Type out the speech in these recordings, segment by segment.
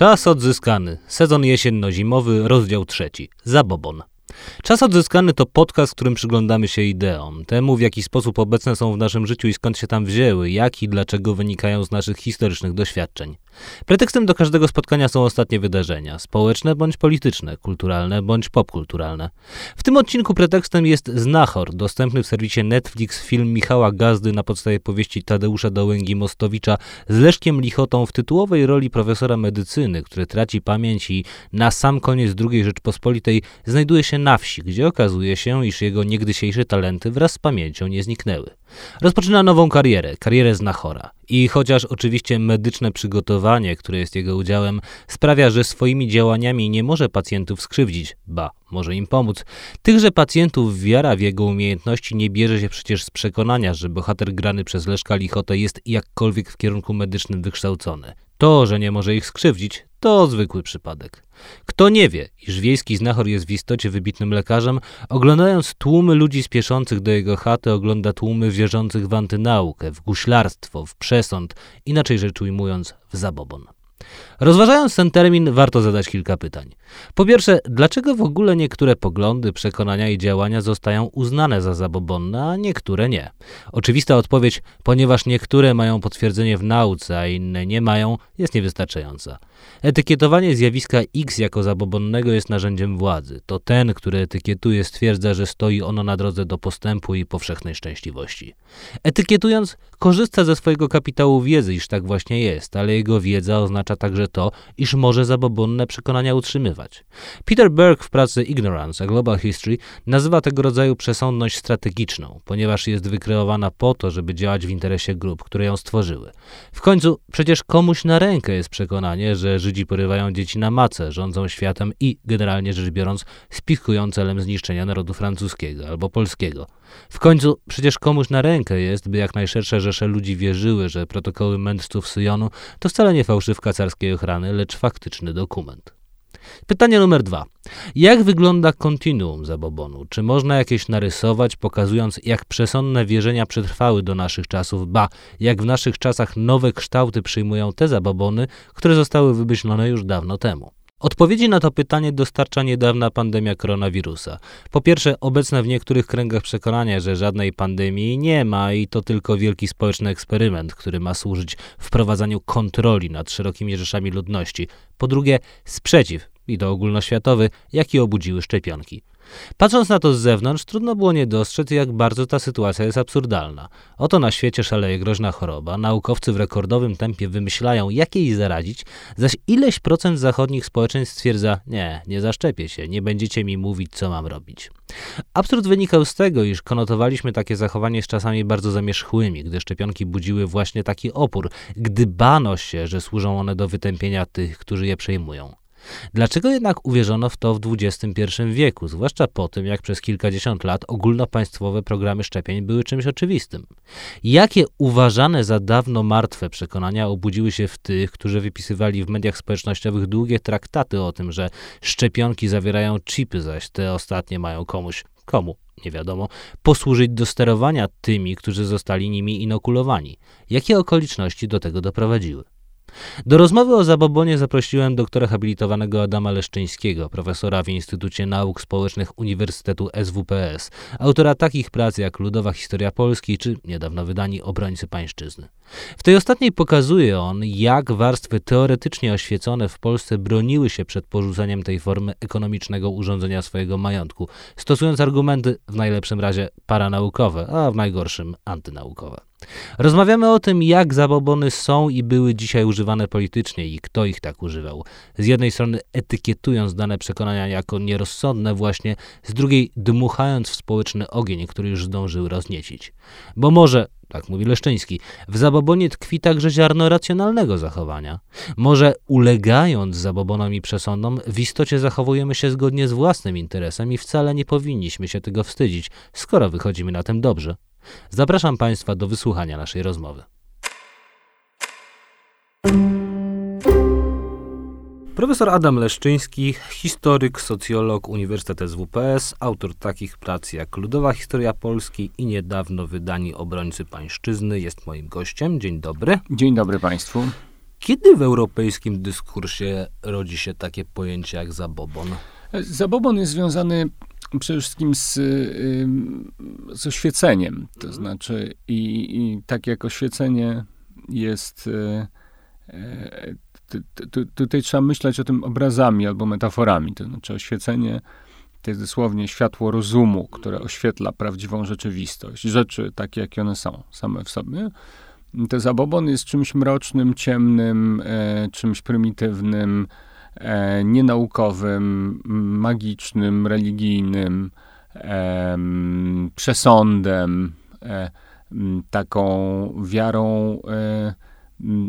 Czas odzyskany. Sezon jesienno-zimowy, rozdział trzeci. Zabobon. Czas odzyskany to podcast, w którym przyglądamy się ideom, temu w jaki sposób obecne są w naszym życiu i skąd się tam wzięły, jak i dlaczego wynikają z naszych historycznych doświadczeń. Pretekstem do każdego spotkania są ostatnie wydarzenia, społeczne bądź polityczne, kulturalne bądź popkulturalne. W tym odcinku pretekstem jest Znachor, dostępny w serwisie Netflix film Michała Gazdy na podstawie powieści Tadeusza Dołęgi-Mostowicza z Leszkiem Lichotą w tytułowej roli profesora medycyny, który traci pamięć i na sam koniec II Rzeczpospolitej znajduje się na wsi, gdzie okazuje się, iż jego niegdysiejsze talenty wraz z pamięcią nie zniknęły. Rozpoczyna nową karierę, karierę znachora. I chociaż oczywiście medyczne przygotowanie, które jest jego udziałem, sprawia, że swoimi działaniami nie może pacjentów skrzywdzić, ba, może im pomóc, tychże pacjentów wiara w jego umiejętności nie bierze się przecież z przekonania, że bohater grany przez Leszka Lichotę jest jakkolwiek w kierunku medycznym wykształcony. To, że nie może ich skrzywdzić, to zwykły przypadek. Kto nie wie, iż wiejski znachor jest w istocie wybitnym lekarzem, oglądając tłumy ludzi spieszących do jego chaty, ogląda tłumy wierzących w antynaukę, w guślarstwo, w przesąd, inaczej rzecz ujmując, w zabobon. Rozważając ten termin, warto zadać kilka pytań. Po pierwsze, dlaczego w ogóle niektóre poglądy, przekonania i działania zostają uznane za zabobonne, a niektóre nie? Oczywista odpowiedź, ponieważ niektóre mają potwierdzenie w nauce, a inne nie mają, jest niewystarczająca. Etykietowanie zjawiska X jako zabobonnego jest narzędziem władzy. To ten, który etykietuje, stwierdza, że stoi ono na drodze do postępu i powszechnej szczęśliwości. Etykietując, korzysta ze swojego kapitału wiedzy, iż tak właśnie jest, ale jego wiedza oznacza także to, iż może zabobonne przekonania utrzymywać. Peter Berg w pracy Ignorance a Global History nazywa tego rodzaju przesądność strategiczną, ponieważ jest wykreowana po to, żeby działać w interesie grup, które ją stworzyły. W końcu przecież komuś na rękę jest przekonanie, że Żydzi porywają dzieci na macę, rządzą światem i, generalnie rzecz biorąc, spichują celem zniszczenia narodu francuskiego albo polskiego. W końcu przecież komuś na rękę jest, by jak najszersze rzesze ludzi wierzyły, że protokoły mędrców Syjonu to wcale nie fałszywka carskiej ochrany, lecz faktyczny dokument. Pytanie numer dwa. Jak wygląda kontinuum zabobonu? Czy można jakieś narysować, pokazując, jak przesądne wierzenia przetrwały do naszych czasów, ba, jak w naszych czasach nowe kształty przyjmują te zabobony, które zostały wymyślone już dawno temu? Odpowiedzi na to pytanie dostarcza niedawna pandemia koronawirusa. Po pierwsze, obecne w niektórych kręgach przekonanie, że żadnej pandemii nie ma i to tylko wielki społeczny eksperyment, który ma służyć wprowadzaniu kontroli nad szerokimi rzeszami ludności. Po drugie, sprzeciw, i to ogólnoświatowy, jaki obudziły szczepionki. Patrząc na to z zewnątrz, trudno było nie dostrzec, jak bardzo ta sytuacja jest absurdalna. Oto na świecie szaleje groźna choroba, naukowcy w rekordowym tempie wymyślają, jak jej zaradzić, zaś ileś procent zachodnich społeczeństw stwierdza, nie, nie zaszczepię się, nie będziecie mi mówić, co mam robić. Absurd wynikał z tego, iż konotowaliśmy takie zachowanie z czasami bardzo zamierzchłymi, gdy szczepionki budziły właśnie taki opór, gdy bano się, że służą one do wytępienia tych, którzy je przejmują. Dlaczego jednak uwierzono w to w XXI wieku, zwłaszcza po tym, jak przez kilkadziesiąt lat ogólnopaństwowe programy szczepień były czymś oczywistym? Jakie uważane za dawno martwe przekonania obudziły się w tych, którzy wypisywali w mediach społecznościowych długie traktaty o tym, że szczepionki zawierają chipy, zaś te ostatnie mają komuś, komu, nie wiadomo, posłużyć do sterowania tymi, którzy zostali nimi inokulowani? Jakie okoliczności do tego doprowadziły? Do rozmowy o zabobonie zaprosiłem doktora habilitowanego Adama Leszczyńskiego, profesora w Instytucie Nauk Społecznych Uniwersytetu SWPS, autora takich prac jak Ludowa Historia Polski czy niedawno wydani Obrońcy Pańszczyzny. W tej ostatniej pokazuje on, jak warstwy teoretycznie oświecone w Polsce broniły się przed porzuceniem tej formy ekonomicznego urządzenia swojego majątku, stosując argumenty w najlepszym razie paranaukowe, a w najgorszym antynaukowe. Rozmawiamy o tym, jak zabobony są i były dzisiaj używane politycznie i kto ich tak używał. Z jednej strony etykietując dane przekonania jako nierozsądne właśnie, z drugiej dmuchając w społeczny ogień, który już zdążył rozniecić. Bo może, tak mówi Leszczyński, w zabobonie tkwi także ziarno racjonalnego zachowania. Może ulegając zabobonom i przesądom, w istocie zachowujemy się zgodnie z własnym interesem i wcale nie powinniśmy się tego wstydzić, skoro wychodzimy na tym dobrze. Zapraszam Państwa do wysłuchania naszej rozmowy. Profesor Adam Leszczyński, historyk, socjolog, Uniwersytet SWPS, autor takich prac jak Ludowa Historia Polski i niedawno wydani Obrońcy Pańszczyzny, jest moim gościem. Dzień dobry. Dzień dobry Państwu. Kiedy w europejskim dyskursie rodzi się takie pojęcie jak zabobon? Zabobon jest związany przede wszystkim z, z oświeceniem. To mhm. znaczy, i, i tak jak oświecenie jest. E, e, tutaj trzeba myśleć o tym obrazami albo metaforami. To znaczy, oświecenie to jest dosłownie światło rozumu, które oświetla prawdziwą rzeczywistość, rzeczy takie, jakie one są, same w sobie. To zabobon jest czymś mrocznym, ciemnym, e, czymś prymitywnym, nienaukowym, magicznym, religijnym, e, przesądem, e, taką wiarą e,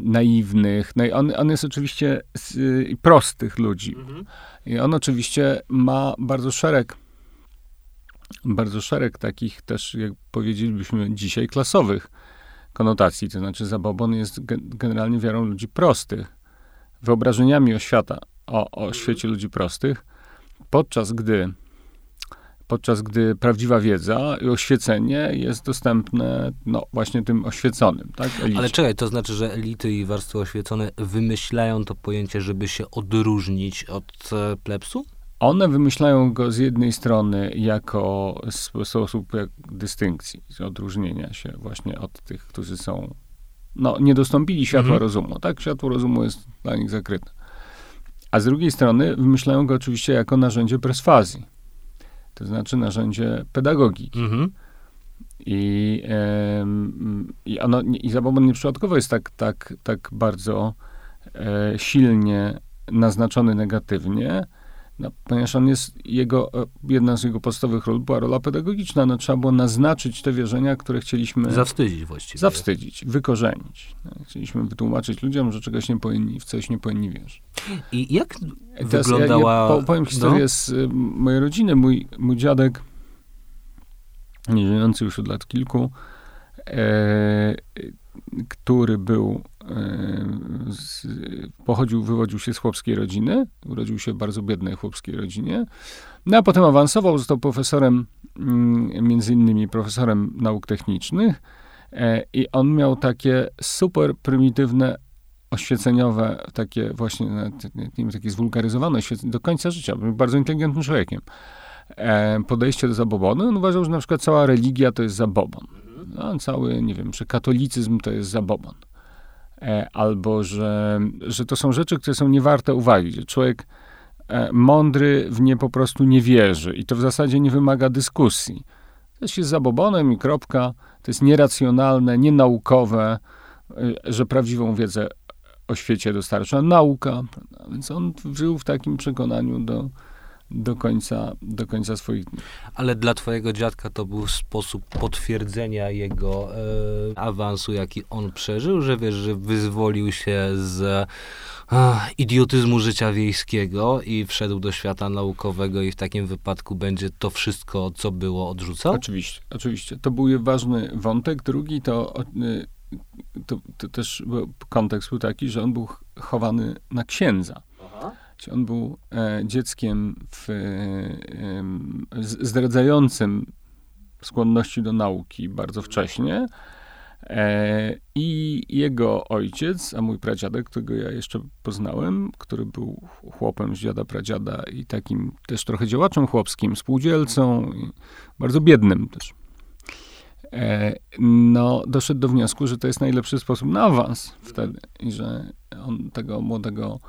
naiwnych. No i on, on jest oczywiście z, prostych ludzi. Mhm. I on oczywiście ma bardzo szereg, bardzo szereg takich też, jak powiedzielibyśmy dzisiaj, klasowych konotacji. To znaczy zabobon jest generalnie wiarą ludzi prostych, wyobrażeniami o świata, o, o świecie ludzi prostych, podczas gdy podczas gdy prawdziwa wiedza i oświecenie jest dostępne no, właśnie tym oświeconym. Tak, Ale czekaj, to znaczy, że elity i warstwy oświecone wymyślają to pojęcie, żeby się odróżnić od e, plebsu? One wymyślają go z jednej strony jako sposób jak dystynkcji, odróżnienia się właśnie od tych, którzy są, no, nie dostąpili światła mhm. rozumu, tak? Światło rozumu jest dla nich zakryte. A z drugiej strony wymyślają go oczywiście jako narzędzie perswazji to znaczy narzędzie pedagogiki. Mhm. I, i, ono, I zabobon nieprzypadkowo jest tak, tak, tak bardzo e, silnie naznaczony negatywnie, no, ponieważ on jest jego, e, jedna z jego podstawowych ról była rola pedagogiczna. No, trzeba było naznaczyć te wierzenia, które chcieliśmy... Zawstydzić właściwie. Zawstydzić, wykorzenić. No, chcieliśmy wytłumaczyć ludziom, że czegoś nie powinni, w coś nie powinni wierzyć. I jak Teraz wyglądała... Ja, ja powiem historię no? z y, mojej rodziny. Mój, mój dziadek, nie żyjący już od lat kilku, e, który był z, pochodził, wywodził się z chłopskiej rodziny, urodził się w bardzo biednej chłopskiej rodzinie, no a potem awansował, został profesorem, mm, między innymi profesorem nauk technicznych e, i on miał takie super prymitywne oświeceniowe, takie właśnie, nie wiem, takie zwulgaryzowane oświecenie do końca życia. Był bardzo inteligentnym człowiekiem. E, podejście do zabobonu, on uważał, że na przykład cała religia to jest zabobon. No, cały, nie wiem, że katolicyzm to jest zabobon. E, albo że, że to są rzeczy, które są niewarte uwagi, że człowiek e, mądry w nie po prostu nie wierzy i to w zasadzie nie wymaga dyskusji. To jest zabobonem i kropka, to jest nieracjonalne, nienaukowe, e, że prawdziwą wiedzę o świecie dostarcza nauka. Więc on żył w takim przekonaniu do, do końca, do końca swoich dni. Ale dla twojego dziadka to był sposób potwierdzenia jego e, awansu, jaki on przeżył, że wiesz, że wyzwolił się z e, idiotyzmu życia wiejskiego i wszedł do świata naukowego i w takim wypadku będzie to wszystko, co było, odrzucał? Oczywiście, oczywiście. To był ważny wątek. Drugi to, e, to, to też kontekst był taki, że on był chowany na księdza. On był e, dzieckiem w, e, zdradzającym skłonności do nauki bardzo wcześnie. E, I jego ojciec, a mój pradziadek, którego ja jeszcze poznałem, który był chłopem z dziada pradziada i takim też trochę działaczem chłopskim, spółdzielcą, bardzo biednym też. No, doszedł do wniosku, że to jest najlepszy sposób na awans wtedy i że on tego młodego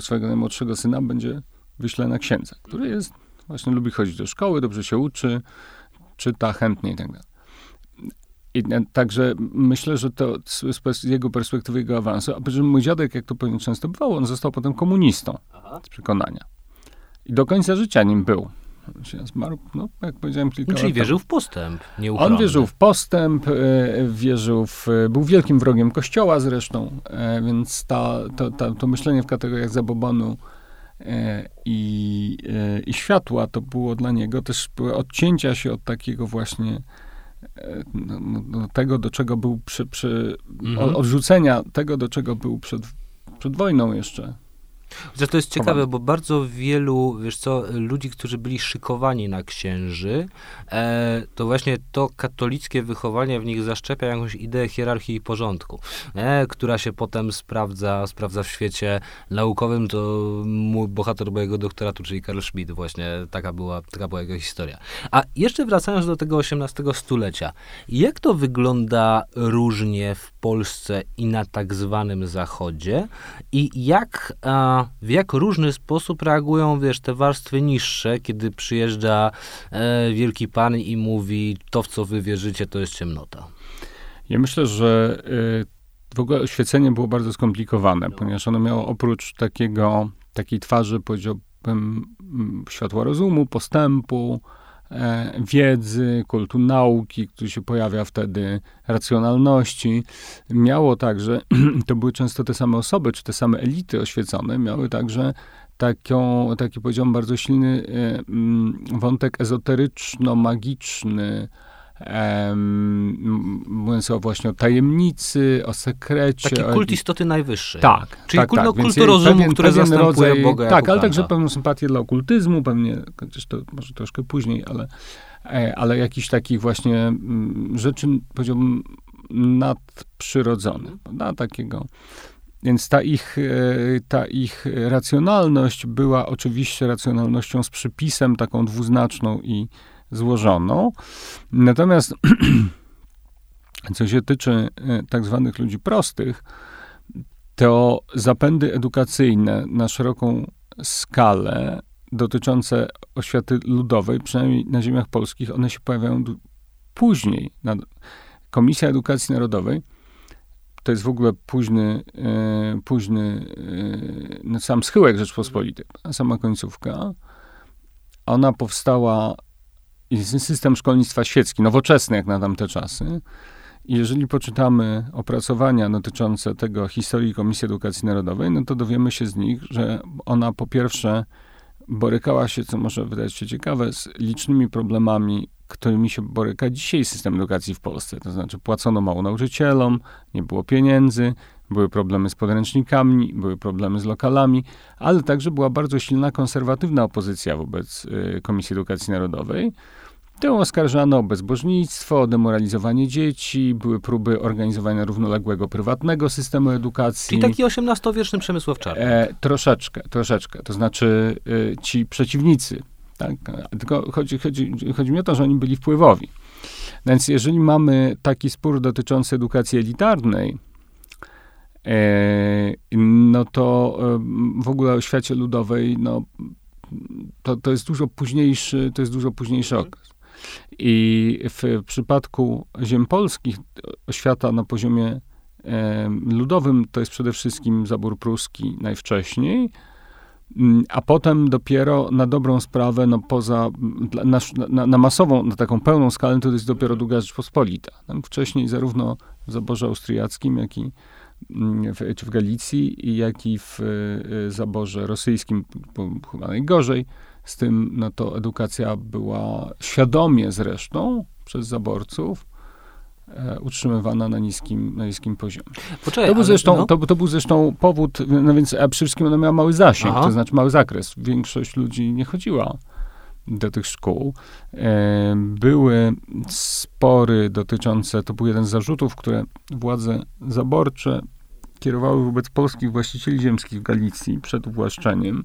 swojego najmłodszego syna będzie wyśle na księdza, który jest, właśnie lubi chodzić do szkoły, dobrze się uczy, czyta chętnie i tak dalej. I także myślę, że to z jego perspektywy, jego awansu, a że mój dziadek, jak to pewnie często bywało, on został potem komunistą Aha. z przekonania. I do końca życia nim był. Zmarł, no, jak powiedziałem, kilka Czyli wierzył w postęp, On wierzył w postęp, e, wierzył w, był wielkim wrogiem Kościoła zresztą, e, więc ta, to, ta, to myślenie w kategoriach zabobonu e, i, i światła to było dla niego też odcięcia się od takiego właśnie no, no, no, tego, do czego był przy, przy mhm. odrzucenia tego, do czego był przed, przed wojną jeszcze Chociaż to jest ciekawe, bo bardzo wielu, wiesz co, ludzi, którzy byli szykowani na księży, e, to właśnie to katolickie wychowanie w nich zaszczepia jakąś ideę hierarchii i porządku, e, która się potem sprawdza, sprawdza w świecie naukowym. To mój bohater mojego doktoratu, czyli Karl Schmidt, właśnie taka była, taka była jego historia. A jeszcze wracając do tego XVIII stulecia, jak to wygląda różnie w Polsce i na tak zwanym Zachodzie i jak, w jak różny sposób reagują, wiesz, te warstwy niższe, kiedy przyjeżdża e, wielki pan i mówi, to w co wy wierzycie, to jest ciemnota. Ja myślę, że y, w ogóle oświecenie było bardzo skomplikowane, no. ponieważ ono miało oprócz takiego, takiej twarzy, powiedziałbym, światła rozumu, postępu, E, wiedzy, kultu nauki, który się pojawia wtedy, racjonalności. Miało także, to były często te same osoby, czy te same elity oświecone, miały także taką, taki powiedziałbym bardzo silny e, wątek ezoteryczno-magiczny, mówiąc o właśnie o tajemnicy, o sekrecie. Taki kult istoty najwyższej. Tak. Czyli tak, kult, tak. no, kultu rozumu, pewien, który pewien rodzaj, Boga Tak, ale także pewną sympatię dla okultyzmu, pewnie, chociaż to może troszkę później, ale, e, ale jakichś takich właśnie mm, rzeczy, powiedziałbym, nadprzyrodzonych. Na takiego... Więc ta ich, e, ta ich racjonalność była oczywiście racjonalnością z przypisem, taką dwuznaczną i złożoną. Natomiast co się tyczy e, tak zwanych ludzi prostych, to zapędy edukacyjne na szeroką skalę dotyczące oświaty ludowej, przynajmniej na ziemiach polskich, one się pojawiają później. Komisja Edukacji Narodowej to jest w ogóle późny, e, późny e, sam schyłek Rzeczpospolitej, sama końcówka. Ona powstała system szkolnictwa świecki, nowoczesny jak na tamte czasy. I jeżeli poczytamy opracowania dotyczące tego historii Komisji Edukacji Narodowej, no to dowiemy się z nich, że ona po pierwsze borykała się, co może wydać się ciekawe, z licznymi problemami, którymi się boryka dzisiaj system edukacji w Polsce. To znaczy płacono mało nauczycielom, nie było pieniędzy, były problemy z podręcznikami, były problemy z lokalami, ale także była bardzo silna konserwatywna opozycja wobec y, Komisji Edukacji Narodowej. To oskarżano o bezbożnictwo, o demoralizowanie dzieci, były próby organizowania równoległego prywatnego systemu edukacji. Czyli taki XVIII-wieczny Przemysław Czarny. E, troszeczkę, troszeczkę. To znaczy y, ci przeciwnicy. Tak? Tylko chodzi, chodzi, chodzi mi o to, że oni byli wpływowi. Więc jeżeli mamy taki spór dotyczący edukacji elitarnej, E, no to w ogóle o świecie ludowej, no, to, to jest dużo późniejszy, to jest dużo późniejszy mhm. okres. I w przypadku ziem polskich oświata na poziomie ludowym to jest przede wszystkim zabór pruski najwcześniej, mm, a potem dopiero na dobrą sprawę, no poza, na, na, na masową, na taką pełną skalę, to jest dopiero druga Rzeczpospolita. Wcześniej zarówno w zaborze austriackim, jak i w, czy w Galicji, jak i w y, zaborze rosyjskim, chyba najgorzej. Z tym, no to edukacja była świadomie zresztą przez zaborców e, utrzymywana na niskim, na niskim poziomie. Poczekaj, to, był zresztą, no. to, to, był zresztą powód, no więc a przede wszystkim ona miała mały zasięg, Aha. to znaczy mały zakres. Większość ludzi nie chodziła do tych szkół. E, były spory dotyczące, to był jeden z zarzutów, które władze zaborcze kierowały wobec polskich właścicieli ziemskich w Galicji przed uwłaszczeniem.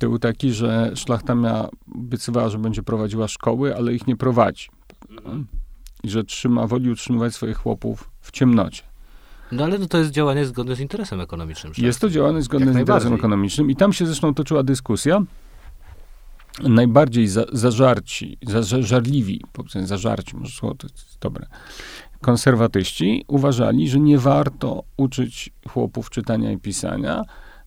To był taki, że szlachta miała, obiecywała, że będzie prowadziła szkoły, ale ich nie prowadzi. I że trzyma, woli utrzymywać swoich chłopów w ciemnocie. No ale no to jest działanie zgodne z interesem ekonomicznym. Jest to działanie zgodne z interesem ekonomicznym i tam się zresztą toczyła dyskusja, najbardziej za, zażarci, za, żarliwi, powiedzmy zażarci, może słowo to jest dobre, konserwatyści uważali, że nie warto uczyć chłopów czytania i pisania,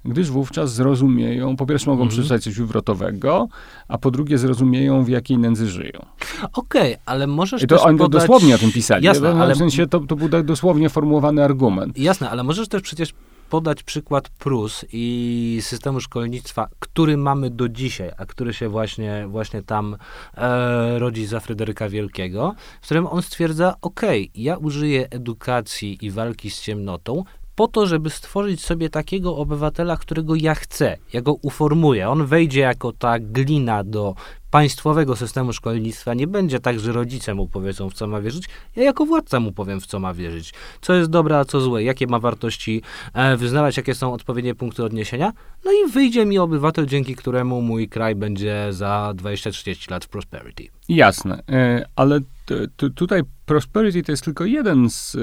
gdyż wówczas zrozumieją, po pierwsze mogą mm. przeczytać coś wywrotowego, a po drugie zrozumieją, w jakiej nędzy żyją. Okej, okay, ale możesz I to też oni podać... dosłownie o tym pisali. Jasne, ale... W sensie to, to był tak dosłownie formułowany argument. Jasne, ale możesz też przecież podać przykład Prus i systemu szkolnictwa, który mamy do dzisiaj, a który się właśnie, właśnie tam e, rodzi za Fryderyka Wielkiego, w którym on stwierdza, ok, ja użyję edukacji i walki z ciemnotą po to, żeby stworzyć sobie takiego obywatela, którego ja chcę. Ja go uformuję. On wejdzie jako ta glina do państwowego systemu szkolnictwa. Nie będzie tak, że rodzice mu powiedzą, w co ma wierzyć. Ja jako władca mu powiem, w co ma wierzyć. Co jest dobre, a co złe. Jakie ma wartości e, wyznawać, jakie są odpowiednie punkty odniesienia. No i wyjdzie mi obywatel, dzięki któremu mój kraj będzie za 20-30 lat w prosperity. Jasne, e, ale t, t, tutaj prosperity to jest tylko jeden z e,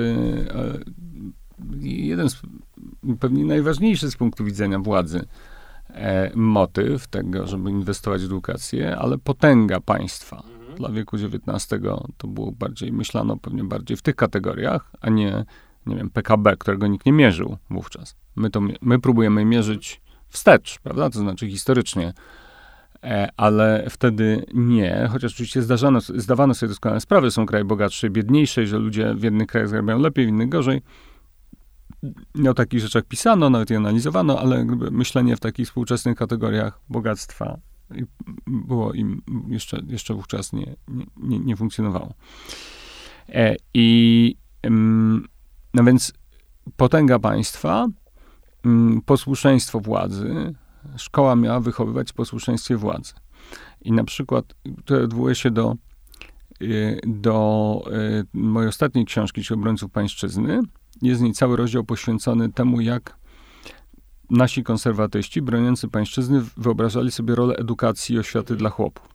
jeden z pewnie najważniejszy z punktu widzenia władzy e, motyw tego, żeby inwestować w edukację, ale potęga państwa. Mhm. Dla wieku XIX to było bardziej, myślano pewnie bardziej w tych kategoriach, a nie, nie wiem, PKB, którego nikt nie mierzył wówczas. My, to, my próbujemy mierzyć wstecz, prawda, to znaczy historycznie, e, ale wtedy nie, chociaż oczywiście zdarzano, zdawano sobie doskonale sprawę, są kraje bogatsze i biedniejsze, że ludzie w jednych krajach zarabiają lepiej, w innych gorzej, o takich rzeczach pisano, nawet i analizowano, ale myślenie w takich współczesnych kategoriach bogactwa było im jeszcze, jeszcze wówczas nie, nie, nie funkcjonowało. E, I no więc potęga państwa, posłuszeństwo władzy, szkoła miała wychowywać posłuszeństwie władzy. I na przykład, to odwołuje się do, e, do e, mojej ostatniej książki, czyli Obrońców Pańszczyzny, jest w niej cały rozdział poświęcony temu, jak nasi konserwatyści broniący pańszczyzny wyobrażali sobie rolę edukacji i oświaty dla chłopów.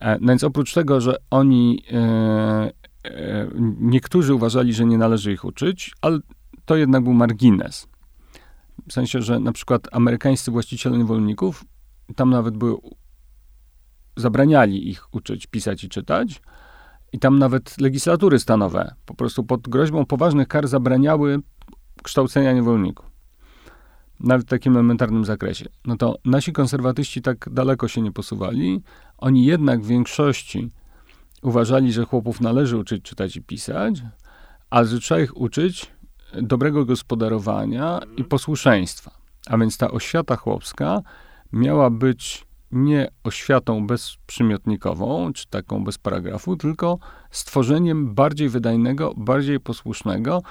E, no więc oprócz tego, że oni, e, e, niektórzy uważali, że nie należy ich uczyć, ale to jednak był margines. W sensie, że na przykład amerykańscy właściciele niewolników, tam nawet były, zabraniali ich uczyć pisać i czytać, i tam nawet legislatury stanowe po prostu pod groźbą poważnych kar zabraniały kształcenia niewolników. Nawet w takim elementarnym zakresie. No to nasi konserwatyści tak daleko się nie posuwali. Oni jednak w większości uważali, że chłopów należy uczyć czytać i pisać, a że trzeba ich uczyć dobrego gospodarowania i posłuszeństwa. A więc ta oświata chłopska miała być nie oświatą bezprzymiotnikową, czy taką bez paragrafu, tylko stworzeniem bardziej wydajnego, bardziej posłusznego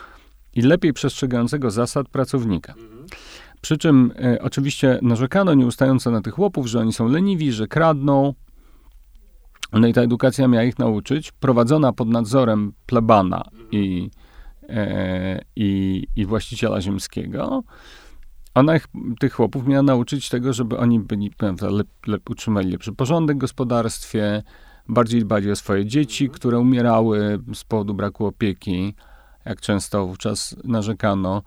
i lepiej przestrzegającego zasad pracownika. Przy czym e, oczywiście narzekano nieustająco na tych chłopów, że oni są leniwi, że kradną. No i ta edukacja miała ich nauczyć, prowadzona pod nadzorem plebana i, e, i właściciela ziemskiego ona ich, tych chłopów miała nauczyć tego, żeby oni byli, lep, lep, utrzymali lepszy porządek w gospodarstwie, bardziej dbali o swoje dzieci, które umierały z powodu braku opieki, jak często wówczas narzekano.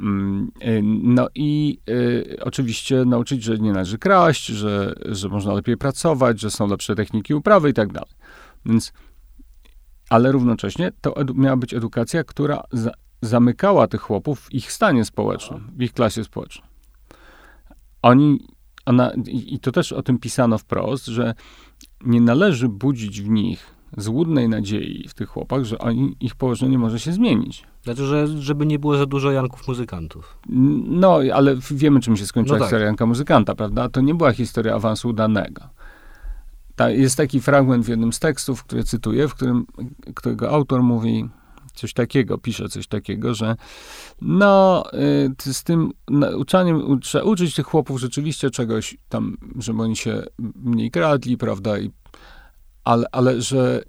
Mm, y, no i y, oczywiście nauczyć, że nie należy kraść, że, że można lepiej pracować, że są lepsze techniki uprawy i tak dalej. Więc, ale równocześnie to miała być edukacja, która za, zamykała tych chłopów w ich stanie społecznym, w ich klasie społecznej. Oni, ona, i to też o tym pisano wprost, że nie należy budzić w nich złudnej nadziei w tych chłopach, że oni, ich położenie może się zmienić. Znaczy, że, żeby nie było za dużo Janków muzykantów. No, ale wiemy, czym się skończyła no tak. historia Janka muzykanta, prawda? To nie była historia awansu udanego. Ta, jest taki fragment w jednym z tekstów, który cytuję, w którym którego autor mówi, coś takiego, pisze coś takiego, że no, y, z tym nauczaniem, trzeba uczyć tych chłopów rzeczywiście czegoś tam, żeby oni się mniej kradli, prawda, i ale, ale że,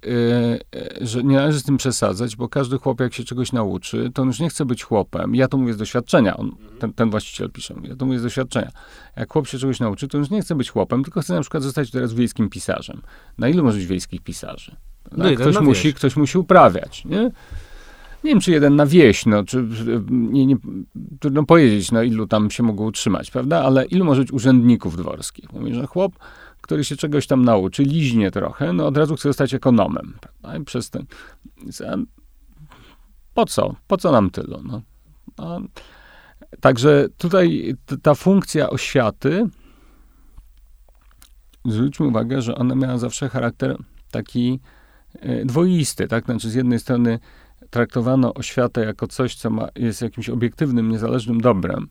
yy, że nie należy z tym przesadzać, bo każdy chłop, jak się czegoś nauczy, to on już nie chce być chłopem. Ja to mówię z doświadczenia, on, ten, ten, właściciel pisze, ja to mówię z doświadczenia. Jak chłop się czegoś nauczy, to już nie chce być chłopem, tylko chce na przykład zostać teraz wiejskim pisarzem. Na ilu może być wiejskich pisarzy? No ktoś, musi, ktoś musi uprawiać, nie? Nie wiem, czy jeden na wieś, no, czy, nie, nie, trudno powiedzieć, no, ilu tam się mogło utrzymać, prawda, ale ilu może być urzędników dworskich? Mówi, że chłop, który się czegoś tam nauczy, liźnie trochę, no od razu chce zostać ekonomem, prawda, i przez ten, po co? Po co nam tylu, no? no także tutaj ta funkcja oświaty, zwróćmy uwagę, że ona miała zawsze charakter taki e, dwoisty, tak? Znaczy z jednej strony traktowano oświatę jako coś, co ma, jest jakimś obiektywnym, niezależnym dobrem,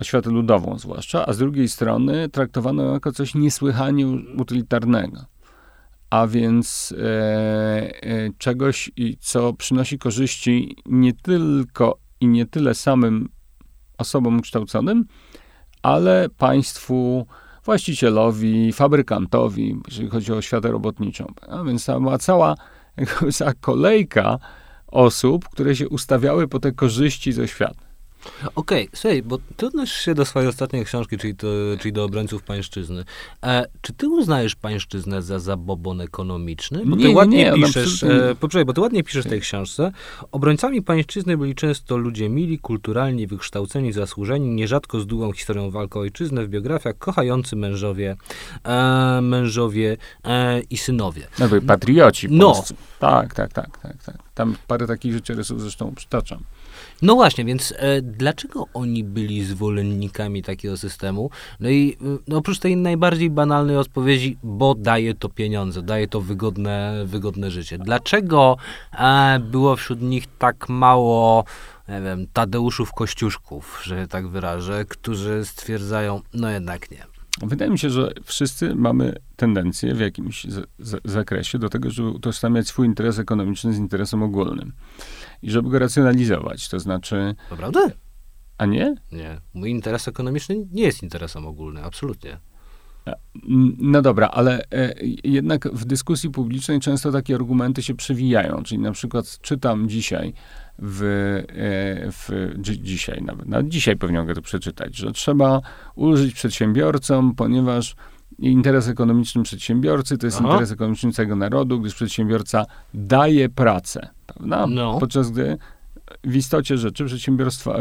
oświatę ludową zwłaszcza, a z drugiej strony traktowano ją jako coś niesłychanie utylitarnego. A więc e, e, czegoś, co przynosi korzyści nie tylko i nie tyle samym osobom kształconym, ale państwu, właścicielowi, fabrykantowi, jeżeli chodzi o światę robotniczą. A więc była cała, cała kolejka osób, które się ustawiały po te korzyści ze świata. Okej, okay, słuchaj, bo ty odnosisz się do swojej ostatniej książki, czyli, to, czyli do obrońców pańszczyzny. E, czy ty uznajesz pańszczyznę za zabobon ekonomiczny? Bo nie, ty ładnie nie, piszesz, e, poczekaj, bo ty ładnie piszesz w tej książce. Obrońcami pańszczyzny byli często ludzie mili, kulturalni, wykształceni, zasłużeni, nierzadko z długą historią walki o ojczyznę w biografiach, kochający mężowie, e, mężowie e, i synowie. No, patrioci. No. Tak, tak, tak, tak, tak. Tam parę takich życiorysów zresztą przytaczam. No właśnie, więc e, dlaczego oni byli zwolennikami takiego systemu? No i e, no oprócz tej najbardziej banalnej odpowiedzi, bo daje to pieniądze, daje to wygodne, wygodne życie. Dlaczego e, było wśród nich tak mało nie wiem, Tadeuszów Kościuszków, że tak wyrażę, którzy stwierdzają, no jednak nie. Wydaje mi się, że wszyscy mamy tendencję w jakimś z, z, zakresie do tego, żeby utożsamiać swój interes ekonomiczny z interesem ogólnym. I żeby go racjonalizować, to znaczy... Naprawdę? A nie? Nie. Mój interes ekonomiczny nie jest interesem ogólnym, absolutnie. No dobra, ale e, jednak w dyskusji publicznej często takie argumenty się przewijają. Czyli na przykład czytam dzisiaj w, e, w dzi, dzisiaj nawet, nawet dzisiaj pewnie mogę to przeczytać, że trzeba ulżyć przedsiębiorcom, ponieważ interes ekonomiczny przedsiębiorcy to jest Aha. interes ekonomiczny całego narodu, gdyż przedsiębiorca daje pracę, prawda? No. Podczas gdy w istocie rzeczy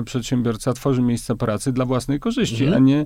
przedsiębiorca tworzy miejsca pracy dla własnej korzyści, mhm. a nie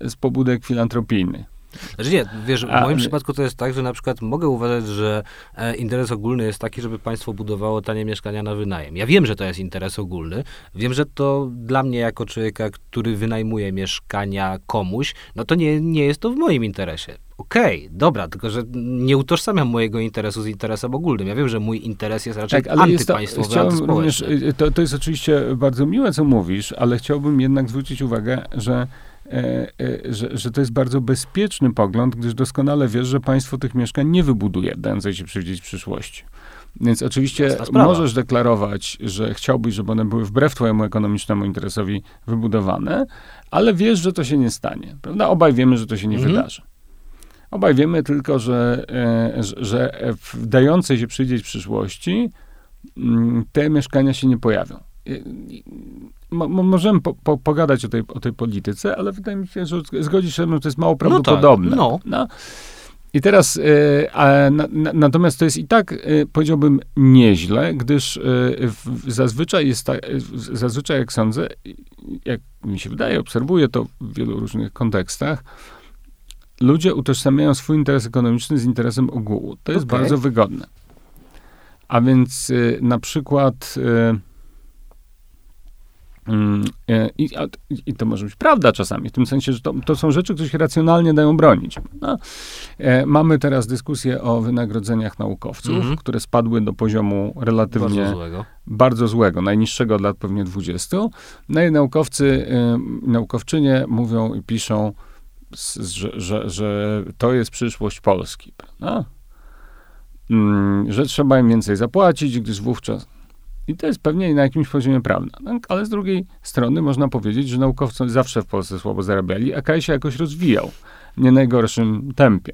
z pobudek filantropijnych. Znaczy nie, wiesz, w moim przypadku to jest tak, że na przykład mogę uważać, że e, interes ogólny jest taki, żeby państwo budowało tanie mieszkania na wynajem. Ja wiem, że to jest interes ogólny. Wiem, że to dla mnie jako człowieka, który wynajmuje mieszkania komuś, no to nie, nie jest to w moim interesie. Okej, okay, dobra, tylko że nie utożsamiam mojego interesu z interesem ogólnym. Ja wiem, że mój interes jest raczej tak, ale antypaństwowy, jest to, również, to, to jest oczywiście bardzo miłe, co mówisz, ale chciałbym jednak zwrócić uwagę, że że, że to jest bardzo bezpieczny pogląd, gdyż doskonale wiesz, że państwo tych mieszkań nie wybuduje, dając się przewidzieć przyszłości. Więc oczywiście możesz deklarować, że chciałbyś, żeby one były wbrew twojemu ekonomicznemu interesowi wybudowane, ale wiesz, że to się nie stanie. Prawda? Obaj wiemy, że to się nie mhm. wydarzy. Obaj wiemy tylko, że, e, że, w dającej się przewidzieć przyszłości mm, te mieszkania się nie pojawią mo, możemy po, po, pogadać o tej, o tej polityce, ale wydaje mi się, że zgodzisz się, że to jest mało prawdopodobne. No tak, no. no. I teraz, y, a, na, na, natomiast to jest i tak, y, powiedziałbym, nieźle, gdyż y, w, zazwyczaj jest tak, zazwyczaj jak sądzę, jak mi się wydaje, obserwuję to w wielu różnych kontekstach, ludzie utożsamiają swój interes ekonomiczny z interesem ogółu. To jest okay. bardzo wygodne. A więc na przykład e, I, I, to może być prawda czasami, w tym sensie, że to, to są rzeczy, które się racjonalnie dają bronić. No, e, mamy teraz dyskusję o wynagrodzeniach naukowców, mm -hmm. które spadły do poziomu relatywnie bardzo złego. bardzo złego, najniższego od lat pewnie 20. No i naukowcy, e, naukowczynie mówią i piszą, że, że, że to jest przyszłość Polski. Prawda? Mm, że trzeba im więcej zapłacić, gdyż wówczas i to jest pewnie na jakimś poziomie prawda. No, ale z drugiej strony można powiedzieć, że naukowcy zawsze w Polsce słabo zarabiali, a kraj się jakoś rozwijał w nie najgorszym tempie.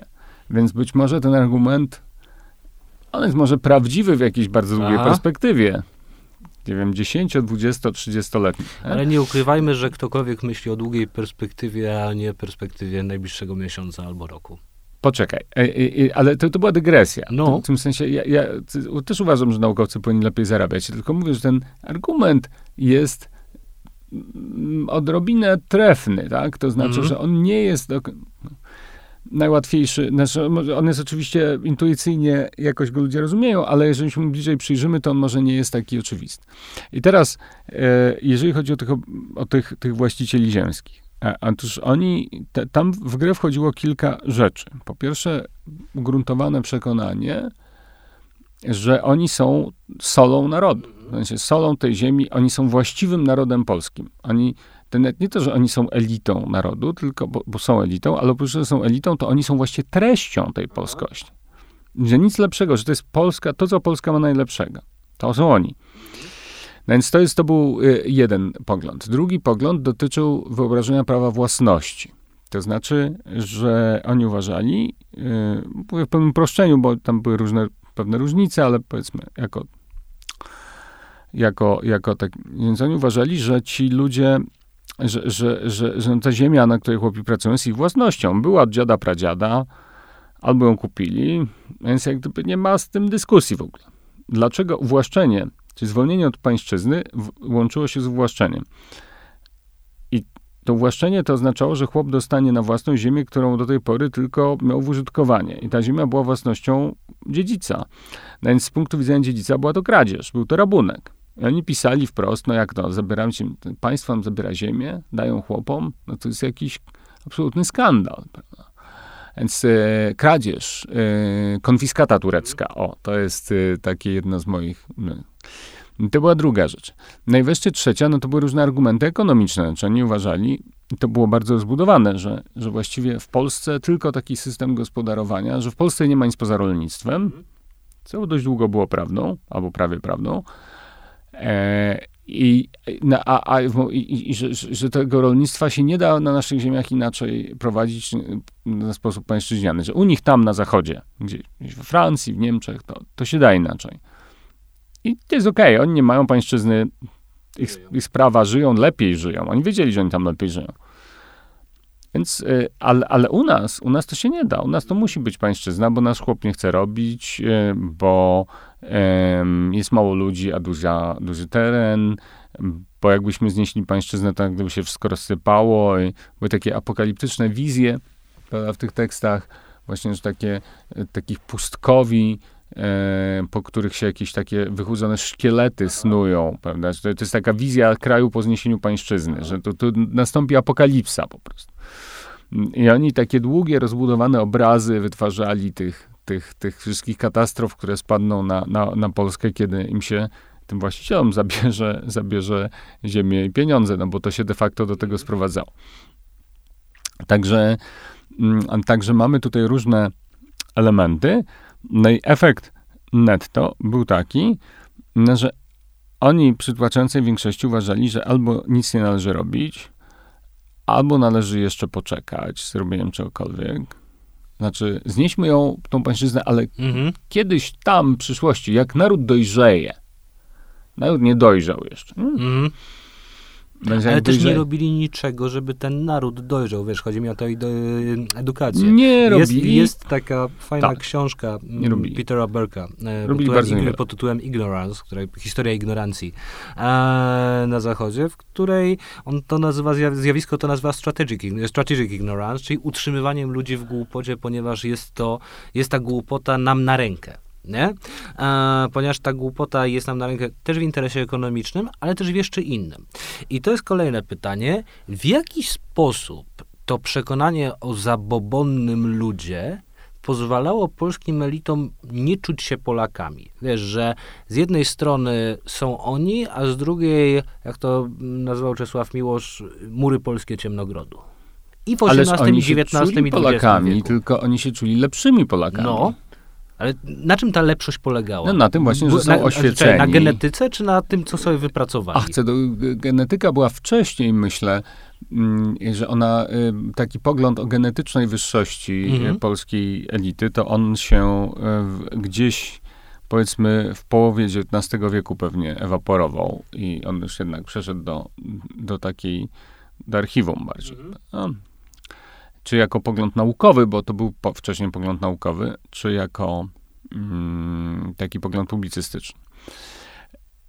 Więc być może ten argument, on jest może prawdziwy w jakiejś bardzo długiej Aha. perspektywie. Nie wiem, 10, 20, 30-letniej. Ale nie ukrywajmy, że ktokolwiek myśli o długiej perspektywie, a nie perspektywie najbliższego miesiąca albo roku. Poczekaj, e, e, e, ale to, to była dygresja. No. W tym sensie, ja, ja, też uważam, że naukowcy powinni lepiej zarabiać, tylko mówię, że ten argument jest mm, odrobinę trefny, tak? To znaczy, mm. że on nie jest do, najłatwiejszy. Znaczy, on jest oczywiście intuicyjnie, jakoś go ludzie rozumieją, ale jeżeli się mu bliżej przyjrzymy, to on może nie jest taki oczywisty. I teraz, jeżeli chodzi o tych, o tych, tych właścicieli ziemskich, Otóż oni, te, tam w grę wchodziło kilka rzeczy. Po pierwsze, ugruntowane przekonanie, że oni są solą narodu. W sensie solą tej ziemi, oni są właściwym narodem polskim. Oni, to nie to, że oni są elitą narodu, tylko, bo, bo są elitą, ale oprócz tego, że są elitą, to oni są właściwie treścią tej polskości. Że nic lepszego, że to jest Polska, to co Polska ma najlepszego. To są oni. Więc to, jest, to był y, jeden pogląd. Drugi pogląd dotyczył wyobrażenia prawa własności. To znaczy, że oni uważali, mówię w pewnym uproszczeniu, bo tam były różne pewne różnice, ale powiedzmy jako, jako, jako tak, więc oni uważali, że ci ludzie, że, że, że, że ta ziemia, na której chłopi pracują, jest ich własnością. Była od dziada, pradziada, albo ją kupili, więc jak gdyby nie ma z tym dyskusji w ogóle. Dlaczego uwłaszczenie, czyli zwolnienie od pańszczyzny łączyło się z uwłaszczeniem? I to uwłaszczenie to oznaczało, że chłop dostanie na własną ziemię, którą do tej pory tylko miał w użytkowanie. I ta ziemia była własnością dziedzica. No więc z punktu widzenia dziedzica była to kradzież, był to rabunek. I oni pisali wprost, no jak to, zabieram ci, państwo nam zabiera ziemię, dają chłopom, no to jest jakiś absolutny skandal, prawda? Więc e, kradzież, e, konfiskata turecka, o, to jest e, takie jedno z moich... No. To była druga rzecz. Najwreszcie trzecia, no to były różne argumenty ekonomiczne. Znaczy oni uważali, to było bardzo zbudowane, że, że właściwie w Polsce tylko taki system gospodarowania, że w Polsce nie ma nic poza rolnictwem, co dość długo było prawdą, albo prawie prawdą. E, i, na, a, a, i, i że, że, tego rolnictwa się nie da na naszych ziemiach inaczej prowadzić na sposób pańszczyźniany. Że u nich tam na zachodzie, gdzieś we Francji, w Niemczech, to, to się da inaczej. I to jest okej, okay. oni nie mają pańszczyzny, ich, ich sprawa, żyją, lepiej żyją. Oni wiedzieli, że oni tam lepiej żyją. Więc, y, ale, ale u nas, u nas to się nie da. U nas to musi być pańszczyzna, bo nasz chłop nie chce robić, y, bo jest mało ludzi, a duża, duży teren, bo jakbyśmy znieśli pańszczyznę, to gdyby się wszystko rozsypało. I były takie apokaliptyczne wizje prawda, w tych tekstach, właśnie, że takie, e, takich pustkowi, e, po których się jakieś takie wychudzone szkielety snują, prawda? To, to jest taka wizja kraju po zniesieniu pańszczyzny, że to, to nastąpi apokalipsa po prostu. I oni takie długie, rozbudowane obrazy wytwarzali tych, tych, tych wszystkich katastrof, które spadną na, na, na Polskę, kiedy im się tym właścicielom zabierze, zabierze ziemię i pieniądze, no bo to się de facto do tego sprowadzało. Także, mm, także mamy tutaj różne elementy. No i efekt netto był taki, że oni przy tłaczającej większości uważali, że albo nic nie należy robić, albo należy jeszcze poczekać z robieniem czegokolwiek, znaczy, znieśmy ją, tą pańszczyznę, ale mhm. kiedyś tam, w przyszłości, jak naród dojrzeje, naród nie dojrzał jeszcze. Mhm. Będzie Ale też nie robili niczego, żeby ten naród dojrzał. Wiesz, chodzi mi o to do edukację. Nie robili. Jest, jest taka fajna tak. książka mm, Petera Berka e, pod, tytułem, pod tytułem Ignorance, której, historia ignorancji e, na zachodzie, w której on to nazywa, zjawisko to nazywa strategic, strategic ignorance, czyli utrzymywaniem ludzi w głupocie, ponieważ jest to, jest ta głupota nam na rękę nie? Ponieważ ta głupota jest nam na rękę też w interesie ekonomicznym, ale też w jeszcze innym. I to jest kolejne pytanie, w jaki sposób to przekonanie o zabobonnym ludzie pozwalało polskim elitom nie czuć się Polakami. Wiesz, że z jednej strony są oni, a z drugiej, jak to nazwał Czesław Miłosz, mury polskie ciemnogrodu. I w XVIII, XIX i Polakami, wieku. tylko oni się czuli lepszymi Polakami. No, ale na czym ta lepszość polegała? No na tym właśnie, że są na, oświeceni. Na genetyce, czy na tym, co sobie wypracowali? Ach, chcę, genetyka była wcześniej, myślę, mm, że ona, y, taki pogląd o genetycznej wyższości mhm. polskiej elity, to on się y, gdzieś powiedzmy w połowie XIX wieku pewnie ewaporował i on już jednak przeszedł do, do takiej, do archiwum bardziej. Mhm. No, czy jako pogląd naukowy, bo to był po, wcześniej pogląd naukowy, czy jako mm, taki pogląd publicystyczny.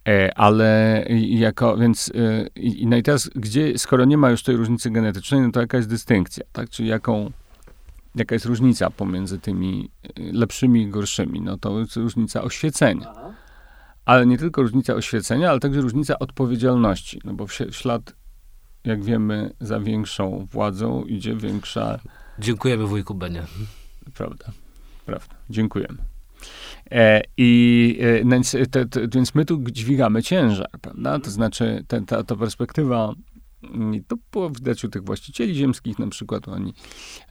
E, ale jako, więc e, i, no i teraz, gdzie, skoro nie ma już tej różnicy genetycznej, no to jaka jest dystynkcja, tak? Czyli jaką, jaka jest różnica pomiędzy tymi e, lepszymi i gorszymi? No to jest różnica oświecenia. Ale nie tylko różnica oświecenia, ale także różnica odpowiedzialności, no bo w ślad jak wiemy, za większą władzą idzie większa... Dziękujemy wujku Benie. Prawda, prawda. Dziękujemy. E, I e, więc, te, te, więc my tu dźwigamy ciężar, prawda? To znaczy te, ta, ta perspektywa, mm, to było widać u tych właścicieli ziemskich, na przykład oni,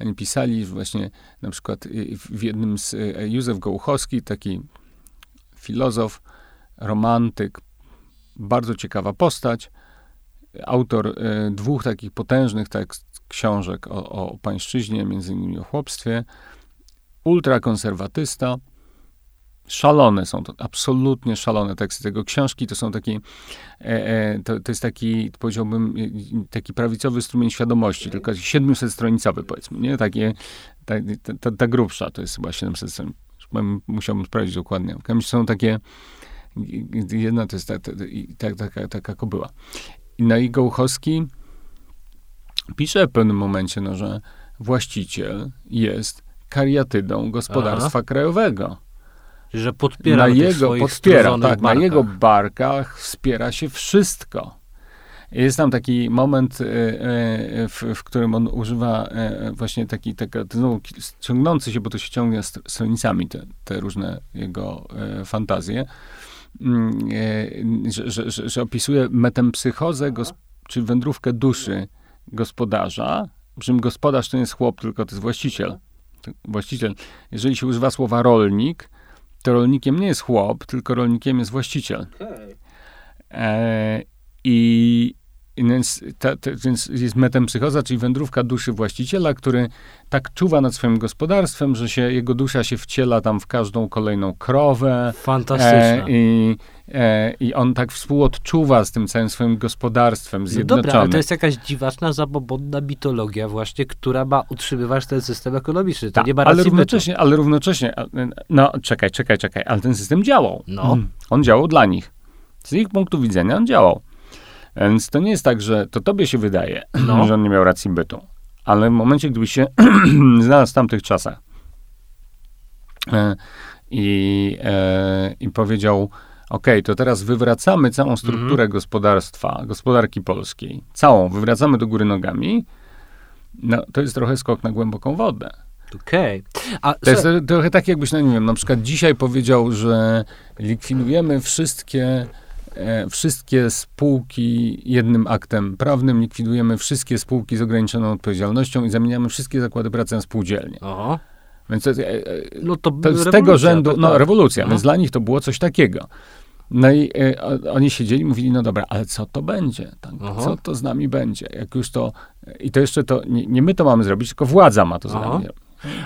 oni pisali właśnie, na przykład w jednym z, e, Józef Gołuchowski, taki filozof, romantyk, bardzo ciekawa postać. Autor y, dwóch takich potężnych tekst, książek o, o pańszczyźnie, między innymi o chłopstwie. Ultrakonserwatysta. Szalone są to, absolutnie szalone teksty tego książki. To są takie, e, e, to, to jest taki, powiedziałbym, e, taki prawicowy strumień świadomości, tylko 700-stronicowy powiedzmy, nie? Takie, ta, ta, ta grubsza to jest chyba 700 stron. Musiałbym sprawdzić dokładnie. Są takie, jedna to jest ta, ta, ta, taka, taka kobyła. No i Gołchowski pisze w pewnym momencie, no, że właściciel jest kariatydą gospodarstwa Aha. krajowego. Że podpiera na jego, podpiera, tak, barkach. na jego barkach wspiera się wszystko. Jest tam taki moment, e, e, w, w którym on używa właśnie taki, taka, znowu ciągnący się, bo to się ciągnie stronicami, te, te różne jego fantazje, że, że, że, że opisuje metempsychozę, czy wędrówkę duszy gospodarza, przy czym gospodarz to nie jest chłop, tylko to jest właściciel. Właściciel. Jeżeli się używa słowa rolnik, to rolnikiem nie jest chłop, tylko rolnikiem jest właściciel. Okay. E, I więc, ta, ta, więc jest metempsychoza, czyli wędrówka duszy właściciela, który tak czuwa nad swoim gospodarstwem, że się, jego dusza się wciela tam w każdą kolejną krowę. Fantastycznie. E, i, e, I on tak współodczuwa z tym całym swoim gospodarstwem zjednoczonym. No dobra, ale to jest jakaś dziwaczna, zabobonna mitologia właśnie, która ma utrzymywać ten system ekonomiczny. To Ta, nie ma ale równocześnie, ale równocześnie, no czekaj, czekaj, czekaj, ale ten system działał. No. On działał dla nich. Z ich punktu widzenia on działał. Więc to nie jest tak, że to tobie się wydaje, no. że on nie miał racji bytu. Ale w momencie, gdyby się znalazł w tamtych czasach e, i, e, i powiedział, OK, to teraz wywracamy całą strukturę mm. gospodarstwa, gospodarki polskiej, całą, wywracamy do góry nogami, no to jest trochę skok na głęboką wodę. Okej. Okay. To jest trochę tak, jakbyś, no nie wiem, na przykład dzisiaj powiedział, że likwidujemy wszystkie wszystkie spółki jednym aktem prawnym, likwidujemy wszystkie spółki z ograniczoną odpowiedzialnością i zamieniamy wszystkie zakłady pracy na spółdzielnie. Aha. Więc to, e, e, no to, to z tego rzędu, tak, no tak. rewolucja, Aha. więc dla nich to było coś takiego. No i e, oni siedzieli, mówili, no dobra, ale co to będzie? Tak? Co to z nami będzie? Jak już to, i to jeszcze to, nie, nie my to mamy zrobić, tylko władza ma to zrobić.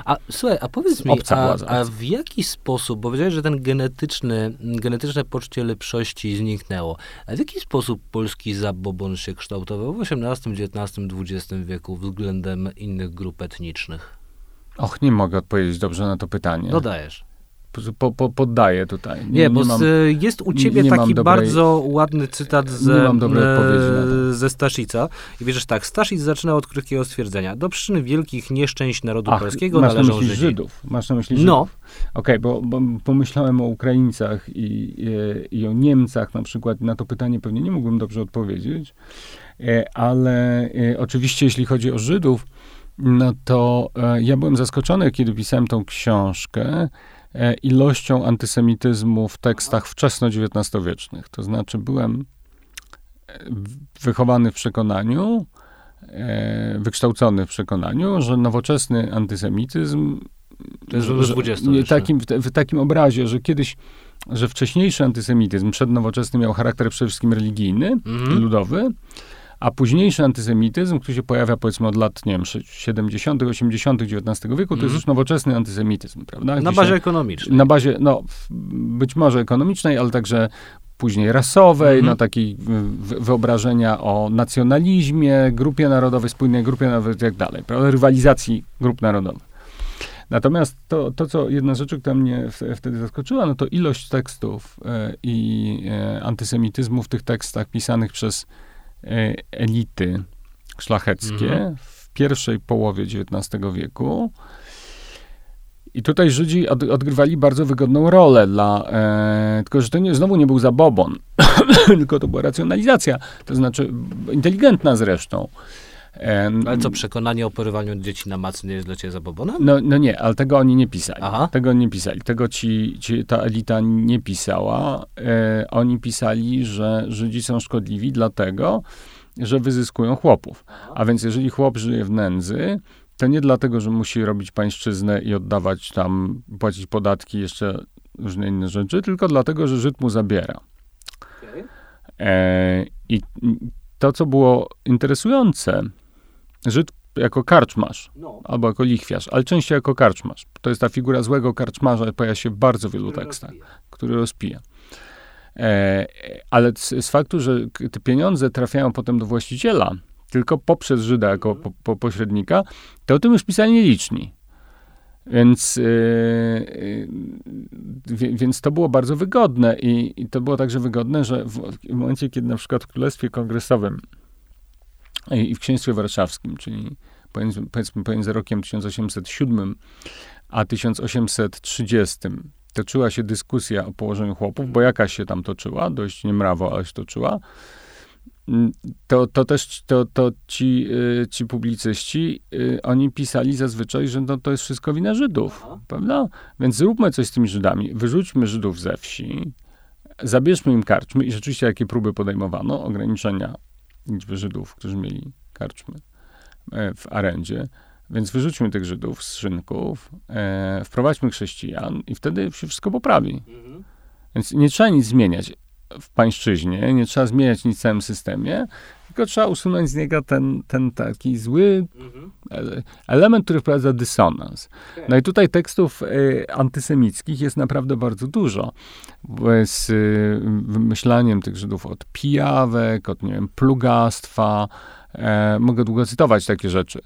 A słuchaj, a powiedz mi, a, a, w jaki sposób, bo powiedziałeś, że ten genetyczny, genetyczne poczucie lepszości zniknęło, a w jaki sposób polski zabobon się kształtował w XVIII, XIX, XX wieku względem innych grup etnicznych? Och, nie mogę odpowiedzieć dobrze na to pytanie. Dodajesz po, po, poddaję tutaj. Nie, nie bo nie mam, jest u ciebie taki dobrej, bardzo ładny cytat ze, ze Staszica. I wiesz tak, Staszic zaczyna od krótkiego stwierdzenia. Do przyczyny wielkich nieszczęść narodu Ach, polskiego masz należą na myśli Żydzi. Żydów. Masz na myśli Żydów? No. Okej, okay, bo, bo, pomyślałem o Ukraińcach i, i, i, o Niemcach na przykład. Na to pytanie pewnie nie mógłbym dobrze odpowiedzieć. E, ale e, oczywiście, jeśli chodzi o Żydów, no to e, ja byłem zaskoczony, kiedy pisałem tą książkę, E, ilością antysemityzmu w tekstach wczesno-XIX-wiecznych. To znaczy, byłem e, wychowany w przekonaniu, e, wykształcony w przekonaniu, że nowoczesny antysemityzm to jest że, takim, w, takim obrazie, że kiedyś, że wcześniejszy antysemityzm przednowoczesny miał charakter przede wszystkim religijny, mm. ludowy, a późniejszy antysemityzm, który się pojawia powiedzmy od lat, nie wiem, 70., 80. XIX wieku, to jest mhm. już nowoczesny antysemityzm, prawda? na bazie ekonomicznej. Na bazie, no, być może ekonomicznej, ale także później rasowej, mm -hmm. no takiej wyobrażenia o nacjonalizmie, grupie narodowej, spójnej grupie narodowej i tak dalej, prawda? Rywalizacji grup narodowych. Natomiast to, to, co jedna z rzeczy, która mnie wtedy zaskoczyła, no to ilość tekstów e, i e, antysemityzmu w tych tekstach pisanych przez elity szlacheckie mhm. w pierwszej połowie XIX wieku. I tutaj Żydzi od, odgrywali bardzo wygodną rolę dla, e, tylko że to nie, znowu nie był zabobon, tylko to była racjonalizacja, to znaczy inteligentna zresztą. Ale co, przekonanie o porywaniu dzieci na macy nie jest dla ciebie zabobonem? No, no nie, ale tego oni nie pisali. Aha. Tego nie pisali. Tego ci, ci ta elita nie pisała. E, oni pisali, że Żydzi są szkodliwi dlatego, że wyzyskują chłopów. A więc jeżeli chłop żyje w nędzy, to nie dlatego, że musi robić pańszczyznę i oddawać tam, płacić podatki, jeszcze różne inne rzeczy, tylko dlatego, że Żyd mu zabiera. E, I to, co było interesujące, Żyd jako karczmarz, No. albo jako lichwiarz, ale częściej jako karczmarz. To jest ta figura złego karczmarza, pojawia się w bardzo wielu tekstach, który rozpija. E, ale z, z faktu, że te pieniądze trafiają potem do właściciela, tylko poprzez Żyda jako po, po, pośrednika, to o tym już pisali nieliczni. Więc, e, wie- więc to było bardzo wygodne i, i to było także wygodne, że w, w momencie, kiedy na przykład w Królestwie Kongresowym i, w Księstwie Warszawskim, czyli pomiędzy, powiedzmy pomiędzy rokiem 1807 a 1830 toczyła się dyskusja o położeniu chłopów, bo jakaś się tam toczyła, dość niemrawo, ale się toczyła, mm, to, to też to, to ci, y, ci publicyści, y, oni pisali zazwyczaj, że no, to jest wszystko wina Żydów, Aha. prawda? Więc zróbmy coś z tymi Żydami, wyrzućmy Żydów ze wsi, zabierzmy im karczmy i rzeczywiście jakie próby podejmowano, ograniczenia liczby Żydów, którzy mieli karczmy e, w arendzie, więc wyrzućmy tych Żydów z szynków, e, wprowadźmy chrześcijan i wtedy się wszystko poprawi. Mhm. Więc nie trzeba nic zmieniać w pańszczyźnie, nie trzeba zmieniać nic w całym systemie, tylko trzeba usunąć z niego ten, ten taki zły Mhm. ele- element, który wprowadza dysonans. No i tutaj tekstów e, antysemickich jest naprawdę bardzo dużo. Z y, wymyślaniem tych Żydów od pijawek, od, nie wiem, plugastwa. E, mogę długo cytować takie rzeczy.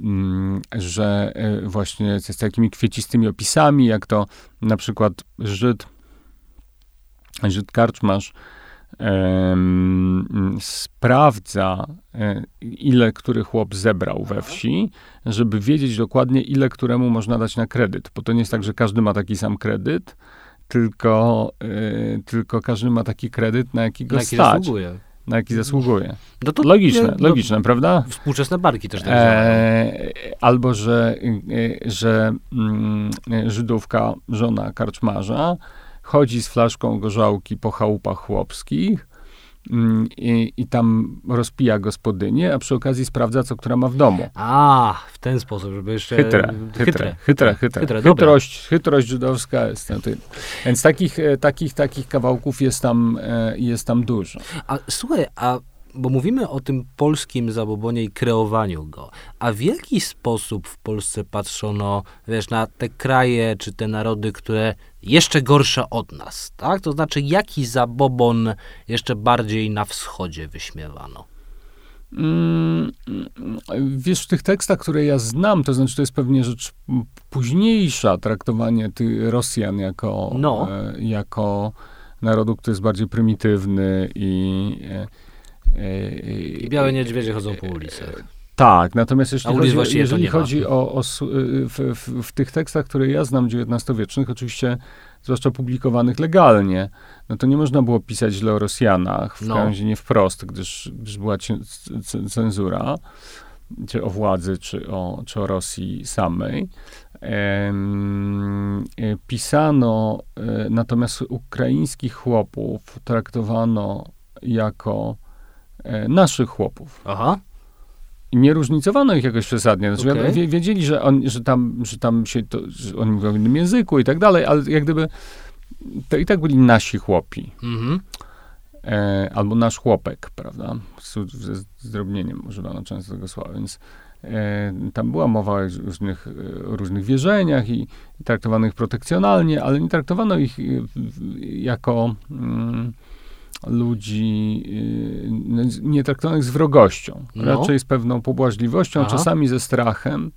Mm, że e, właśnie z takimi kwiecistymi opisami, jak to na przykład Żyd, Żyd karczmarz em, sprawdza, e, ile który chłop zebrał we wsi, żeby wiedzieć dokładnie, ile któremu można dać na kredyt. Bo to nie jest tak, że każdy ma taki sam kredyt, tylko, e, tylko każdy ma taki kredyt, na jaki go Na jaki stać, zasługuje. na jaki zasługuje. No to Logiczne, no, logiczne, prawda? Współczesne barki też tak. E, albo, że, e, że mm, Żydówka, żona karczmarza, chodzi z flaszką gorzałki po chałupach chłopskich mm, i, i tam rozpija gospodynię, a przy okazji sprawdza, co która ma w domu. A, w ten sposób, żeby jeszcze... Chytre, chytre, chytre, chytre. Chytre, dobra. Chytrość, chytrość żydowska jest na tym. Więc takich, e, takich, takich kawałków jest tam, e, jest tam dużo. A słuchaj, a bo mówimy o tym polskim zabobonie i kreowaniu go, a w jaki sposób w Polsce patrzono, wiesz, na te kraje czy te narody, które jeszcze gorsze od nas, tak? To znaczy, jaki zabobon jeszcze bardziej na wschodzie wyśmiewano? Mm, Wiesz, w tych tekstach, które ja znam, to znaczy to jest pewnie rzecz późniejsza, traktowanie ty, Rosjan jako, No. e, jako narodu, który jest bardziej prymitywny i... E, I białe niedźwiedzie chodzą po ulicach. tak, natomiast jeśli chodzi, jeżeli nie ma. chodzi o, o y, w, w, w tych tekstach, które ja znam XIX-wiecznych, oczywiście zwłaszcza publikowanych legalnie, no to nie można było pisać źle o Rosjanach, w No. razie nie wprost, gdyż, gdyż była cenzura, czy o władzy, czy o, czy o Rosji samej. Em, e, pisano, e, natomiast ukraińskich chłopów traktowano jako naszych chłopów. Aha. I nie różnicowano ich jakoś przesadnie. Znaczy, wie, wiedzieli, że, on, że, tam, że tam się to, że oni mówią w innym języku i tak dalej, ale jak gdyby to i tak byli nasi chłopi. Mhm. E, albo nasz chłopek, prawda? Ze zdrobnieniem używano często tego słowa, więc e, tam była mowa o różnych, e, o różnych wierzeniach i, i traktowano ich protekcjonalnie, ale nie traktowano ich e, jako mm, ludzi, e, no, nie traktowano ich z wrogością, No. raczej z pewną pobłażliwością, Aha. czasami ze strachem,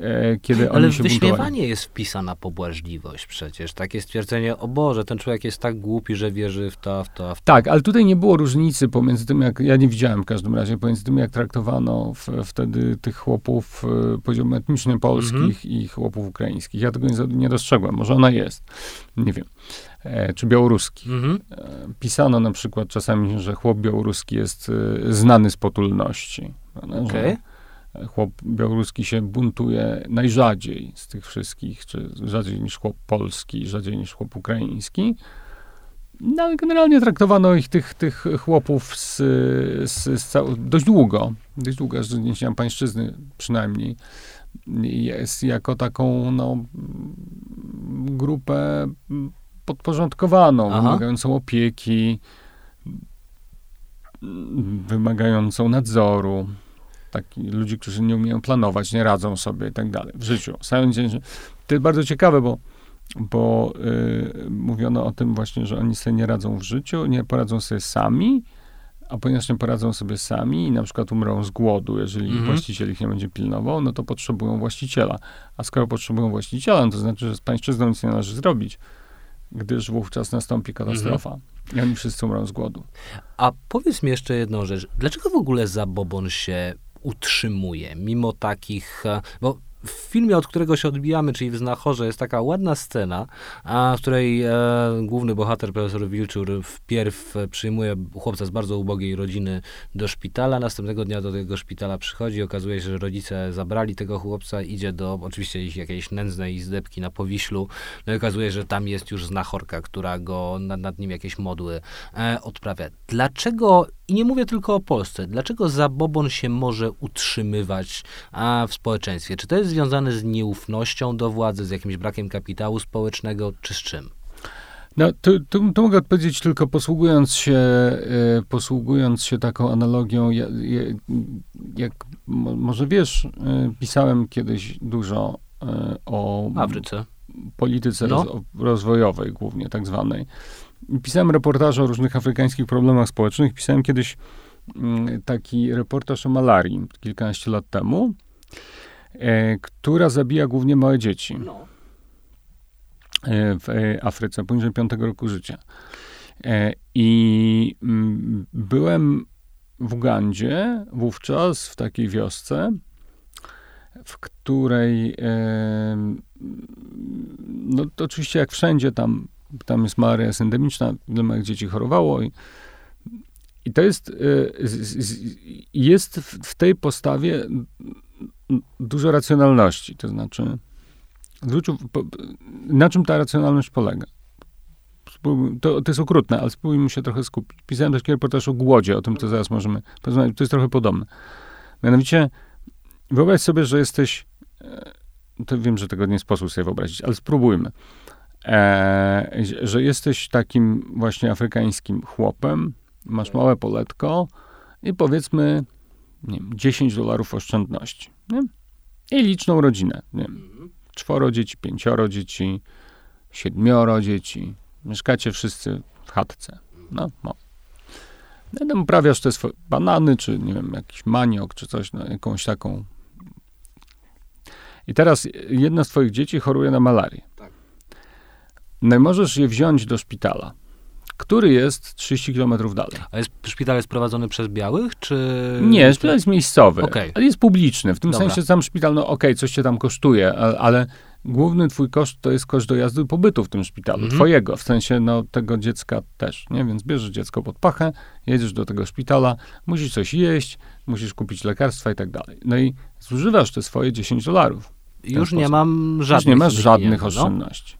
e, kiedy Ale oni się buntowali. wyśmiewanie jest wpisana pobłażliwość przecież. Takie stwierdzenie, o Boże, ten człowiek jest tak głupi, że wierzy w to, w to, w to. Tak, ale tutaj nie było różnicy pomiędzy tym, jak ja nie widziałem w każdym razie, pomiędzy tym, jak traktowano w, wtedy tych chłopów e, poziom etniczny polskich Mhm. i chłopów ukraińskich. Ja tego nie, nie dostrzegłem. Może ona jest. Nie wiem. E, czy białoruskich. Mhm. E, pisano na przykład czasami, że chłop białoruski jest e, znany z potulności. że Okej. Chłop białoruski się buntuje najrzadziej z tych wszystkich, czy rzadziej niż chłop polski, rzadziej niż chłop ukraiński. No ale generalnie traktowano ich, tych, tych chłopów z, z, z cał- dość długo, dość długo, że nie chciałem pańszczyzny przynajmniej, jest jako taką no, grupę podporządkowaną, Aha. wymagającą opieki, wymagającą nadzoru, taki, ludzi, którzy nie umieją planować, nie radzą sobie i tak dalej w życiu. Stają dzień, że, to jest bardzo ciekawe, bo, bo y, mówiono o tym właśnie, że oni sobie nie radzą w życiu, nie poradzą sobie sami, a ponieważ nie poradzą sobie sami i na przykład umrą z głodu, jeżeli Mhm. właściciel ich nie będzie pilnował, no to potrzebują właściciela. A skoro potrzebują właściciela, no to znaczy, że z pańszczyzną nic nie należy zrobić, gdyż wówczas nastąpi katastrofa. I oni wszyscy umrą z głodu. A powiedz mi jeszcze jedną rzecz. Dlaczego w ogóle zabobon się utrzymuje, mimo takich... e, Bo w filmie, od którego się odbijamy, czyli w Znachorze, jest taka ładna scena, a w której e, główny bohater, profesor Wilczur, wpierw e, przyjmuje chłopca z bardzo ubogiej rodziny do szpitala, następnego dnia do tego szpitala przychodzi, okazuje się, że rodzice zabrali tego chłopca, idzie do oczywiście jakiejś nędznej izdebki na Powiślu, no i okazuje się, że tam jest już znachorka, która go nad, nad nim jakieś modły e, odprawia. Dlaczego, i nie mówię tylko o Polsce, dlaczego zabobon się może utrzymywać a, w społeczeństwie? Czy to jest związane z nieufnością do władzy, z jakimś brakiem kapitału społecznego, czy z czym? No, tu, tu, tu mogę odpowiedzieć tylko posługując się, e, posługując się taką analogią, ja, ja, jak mo, może wiesz, e, pisałem kiedyś dużo e, o Afryce. polityce No. roz, rozwojowej głównie, tak zwanej. Pisałem reportaże o różnych afrykańskich problemach społecznych. Pisałem kiedyś mm, taki reportaż o malarii kilkanaście lat temu, która zabija głównie małe dzieci No. e, w e, Afryce poniżej 5 roku życia. E, I mm, byłem w Ugandzie wówczas, w takiej wiosce, w której, e, no to oczywiście jak wszędzie, tam, tam jest malaria endemiczna, wiele małych dzieci chorowało i, i to jest, e, jest w, tej postawie dużo racjonalności, to znaczy po, na czym ta racjonalność polega? To, to jest okrutne, ale spróbujmy się trochę skupić. Pisałem taki reportaż o głodzie, o tym, co zaraz możemy porozmawiać. To jest trochę podobne. Mianowicie, wyobraź sobie, że jesteś, e, to wiem, że tego nie sposób sobie wyobrazić, ale spróbujmy, e, że jesteś takim właśnie afrykańskim chłopem, masz małe poletko i powiedzmy, nie wiem, 10 dolarów oszczędności, nie? I liczną rodzinę, nie wiem, czworo dzieci, pięcioro dzieci, siedmioro dzieci. Mieszkacie wszyscy w chatce. No, no. No tam uprawiasz te swoje banany, czy nie wiem, jakiś maniok, czy coś, no, jakąś taką. I teraz jedna z twoich dzieci choruje na malarię. Tak. No i możesz je wziąć do szpitala, który jest 30 kilometrów dalej. A jest, szpital jest prowadzony przez białych, czy... Nie, szpital jest miejscowy, Okej. ale jest publiczny. W tym Dobra. sensie sam szpital, no okej, coś cię tam kosztuje, ale, główny twój koszt to jest koszt dojazdu i pobytu w tym szpitalu. Mhm. Twojego, w sensie no tego dziecka też, nie? Więc bierzesz dziecko pod pachę, jedziesz do tego szpitala, musisz coś jeść, musisz kupić lekarstwa i tak dalej. No i zużywasz te swoje 10 dolarów. Już ten nie sposób. mam Już żadnych nie masz żadnych no. oszczędności.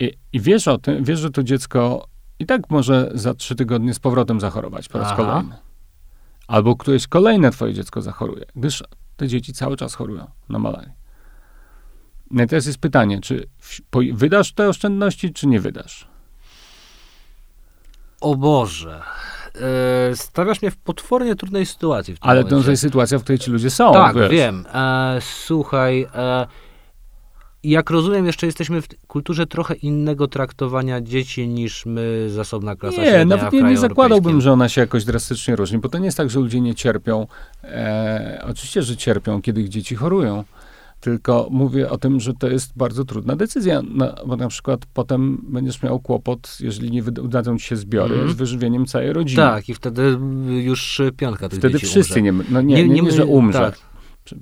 I, I wiesz o tym, wiesz, że to dziecko i tak może za trzy tygodnie z powrotem zachorować po raz Aha. kolejny. Albo któreś kolejne twoje dziecko zachoruje, gdyż te dzieci cały czas chorują na malarię. No i teraz jest pytanie, czy wydasz te oszczędności, czy nie wydasz? O Boże. E, stawiasz mnie w potwornie trudnej sytuacji Ale to momencie. jest sytuacja, w której ci ludzie są. Tak, wiesz. wiem. E, słuchaj, e, jak rozumiem, jeszcze jesteśmy w kulturze trochę innego traktowania dzieci niż my, zasobna klasa Nie, średnia nawet nie, nie zakładałbym, że ona się jakoś drastycznie różni, bo to nie jest tak, że ludzie nie cierpią. E, oczywiście, że cierpią, kiedy ich dzieci chorują. Tylko mówię o tym, że to jest bardzo trudna decyzja, no, bo na przykład potem będziesz miał kłopot, jeżeli nie udadzą ci się zbiory, Mhm. z wyżywieniem całej rodziny. Tak, i wtedy już piątka tych Wtedy wszyscy umrze. nie, no nie, nie, nie, my- że umrze. Tak.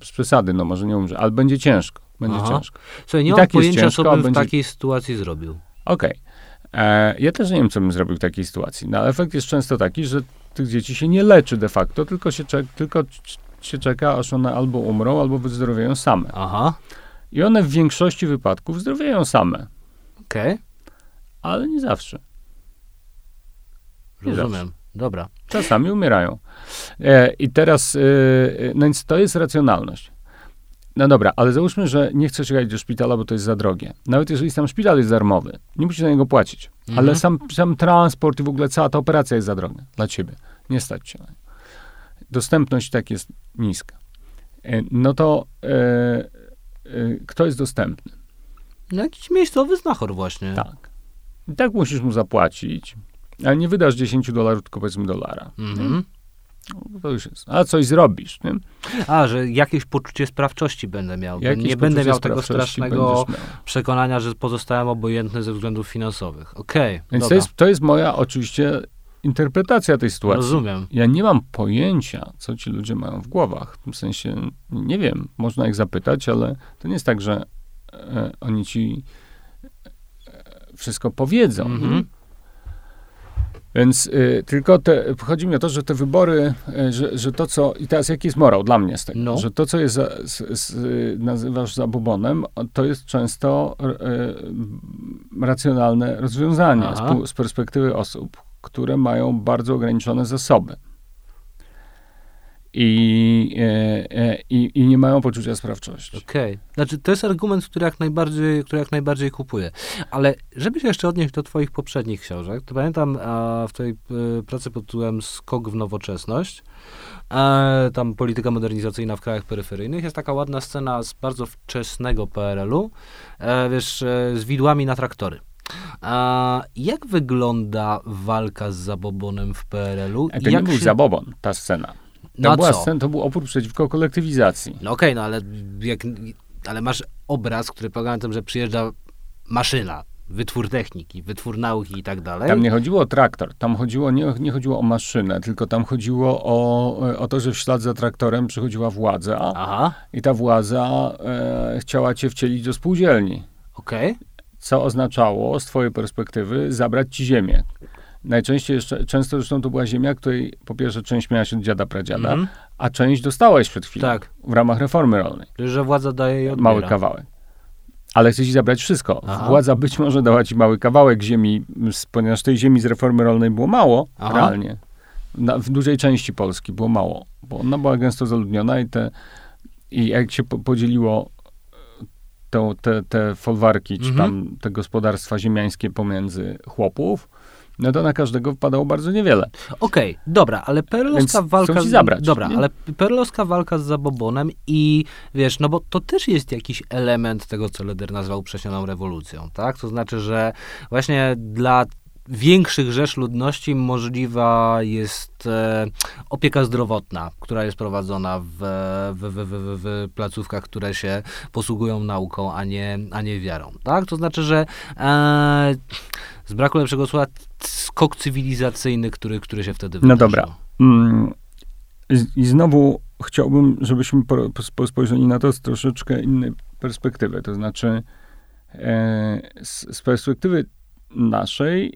Przesady, no może nie umrze, ale będzie ciężko. Będzie Aha. ciężko. Słuchaj, nie I mam tak pojęcia, ciężko, co bym w będzie- takiej sytuacji zrobił. Okej. E, Ja też nie wiem, co bym zrobił w takiej sytuacji, no ale efekt jest często taki, że tych dzieci się nie leczy de facto, tylko się, czek- tylko się czeka, aż one albo umrą, albo wyzdrowieją same. Aha, I one w większości wypadków zdrowieją same, okej, ale nie zawsze. Nie rozumiem. Dobra. Czasami umierają. E, I teraz, e, e, no więc to jest racjonalność. No dobra, ale załóżmy, że nie chcesz jechać do szpitala, bo to jest za drogie. Nawet jeżeli sam szpital jest darmowy, nie musisz na niego płacić. Mhm. Ale sam, sam transport i w ogóle cała ta operacja jest za droga dla ciebie. Nie stać cię na nią. Dostępność tak jest niska. E, No to e, e, kto jest dostępny? No jakiś miejscowy znachor właśnie. Tak. I tak musisz mu zapłacić, ale nie wydasz 10 dolarów, tylko powiedzmy dolara. Mhm. No, to już jest. A coś zrobisz, nie? A, że jakieś poczucie sprawczości będę miał. Jakieś nie będę miał tego strasznego przekonania, że pozostałem obojętny ze względów finansowych. Okej, Więc to jest, to jest moja oczywiście interpretacja tej sytuacji. rozumiem. Ja nie mam pojęcia, co ci ludzie mają w głowach. W sensie, nie wiem, można ich zapytać, ale to nie jest tak, że e, oni ci e, wszystko powiedzą. Mhm. nie? Więc y, tylko te, chodzi mi o to, że te wybory, y, że, że to co, i teraz jaki jest morał dla mnie z tego, No. że to co jest, za, z, z, nazywasz zabobonem, to jest często y, racjonalne rozwiązanie z, z perspektywy osób, które mają bardzo ograniczone zasoby. I, e, e, i, i nie mają poczucia sprawczości. Okej. Znaczy, to jest argument, który jak, najbardziej, który jak najbardziej kupuję. Ale żeby się jeszcze odnieść do twoich poprzednich książek, to pamiętam a, w tej y, pracy pod tytułem Skok w nowoczesność, e, tam polityka modernizacyjna w krajach peryferyjnych, jest taka ładna scena z bardzo wczesnego PRL-u, e, wiesz, e, z widłami na traktory. A jak wygląda walka z zabobonem w PRL-u? A to Jak nie był się- zabobon, ta scena. To, No była co? to był opór przeciwko kolektywizacji. No okej, no ale jak, ale masz obraz, który polega na tym, że przyjeżdża maszyna, wytwór techniki, wytwór nauki i tak dalej. Tam nie chodziło o traktor, tam chodziło, nie, nie chodziło o maszynę, tylko tam chodziło o, o to, że w ślad za traktorem przychodziła władza Aha, i ta władza e, chciała cię wcielić do spółdzielni, okej. co oznaczało z twojej perspektywy zabrać ci ziemię. Najczęściej jeszcze, często zresztą to była ziemia, której po pierwsze część miała się od dziada pradziada, Mhm. a część dostałeś przed chwilą Tak. w ramach reformy rolnej. Że władza daje i odbiera. Mały kawałek. Ale chce ci zabrać wszystko. Aha. Władza być może dała ci mały kawałek ziemi, ponieważ tej ziemi z reformy rolnej było mało, Aha. realnie. Na, w dużej części Polski było mało, bo ona była gęsto zaludniona i te i jak się po, podzieliło e, to, te, te folwarki, czy Mhm. tam te gospodarstwa ziemiańskie pomiędzy chłopów, no to na każdego wpadało bardzo niewiele. Okej, dobra, ale perlowska Więc walka... z- zabrać, Dobra, nie? ale perlowska walka z zabobonem i wiesz, no bo to też jest jakiś element tego, co Leder nazwał przesioną rewolucją, tak? To znaczy, że właśnie dla większych rzesz ludności możliwa jest e, opieka zdrowotna, która jest prowadzona w, w, w, w, w, w placówkach, które się posługują nauką, a nie, a nie wiarą, tak? To znaczy, że e, z braku lepszego słowa skok cywilizacyjny, który, który się wtedy No wydarzył. dobra. Mm, i- znowu chciałbym, żebyśmy po, po, spojrzeli na to z troszeczkę innej perspektywy. To znaczy, e, z, z perspektywy naszej,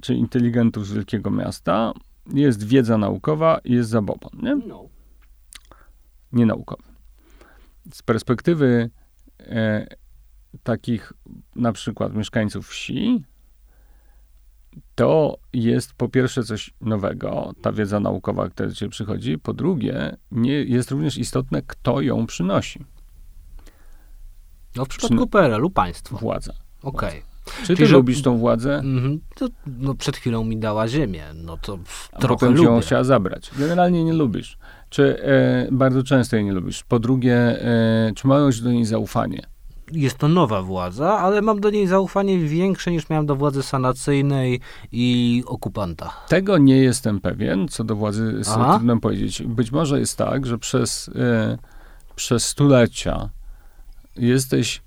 czy inteligentów z wielkiego miasta, jest wiedza naukowa i jest zabobon, nie? No. Nie naukowa. Z perspektywy e, takich na przykład mieszkańców wsi, to jest po pierwsze coś nowego, ta wiedza naukowa, która ciebie przychodzi. Po drugie, nie, jest również istotne, kto ją przynosi. No w przypadku PRL-u państwo. Władza. Okej. Czy ty Czyli, że- lubisz tą władzę? Mhm. To, no przed chwilą mi dała ziemię, no to pff, A trochę potem ci ją lubię. chciała zabrać. Generalnie nie lubisz. Czy e, bardzo często jej nie lubisz? Po drugie, e, czy masz do niej zaufanie? Jest to nowa władza, ale mam do niej zaufanie większe niż miałem do władzy sanacyjnej i okupanta. Tego nie jestem pewien, co do władzy trudno powiedzieć. Być może jest tak, że przez, e, przez stulecia jesteś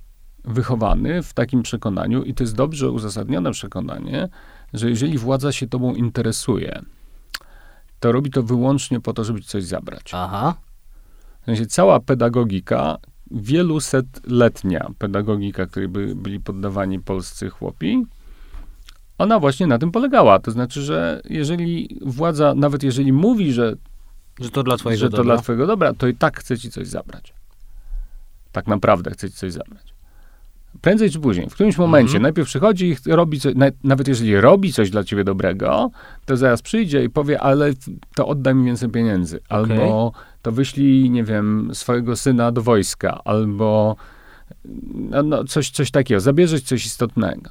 wychowany w takim przekonaniu, i to jest dobrze uzasadnione przekonanie, że jeżeli władza się tobą interesuje, to robi to wyłącznie po to, żeby ci coś zabrać. Aha. W sensie cała pedagogika, wielusetletnia pedagogika, której by, byli poddawani polscy chłopi, ona właśnie na tym polegała. To znaczy, że jeżeli władza, nawet jeżeli mówi, że, Że to dla twojego że to dobra. dla twojego dobra, to i tak chce ci coś zabrać. Tak naprawdę chce ci coś zabrać. Prędzej czy później, w którymś momencie, Mhm. najpierw przychodzi i robi coś, na- nawet jeżeli robi coś dla ciebie dobrego, to zaraz przyjdzie i powie, ale to oddaj mi więcej pieniędzy. Albo to wyślij, nie wiem, swojego syna do wojska, albo no, no, coś, coś takiego, zabierzeć coś istotnego.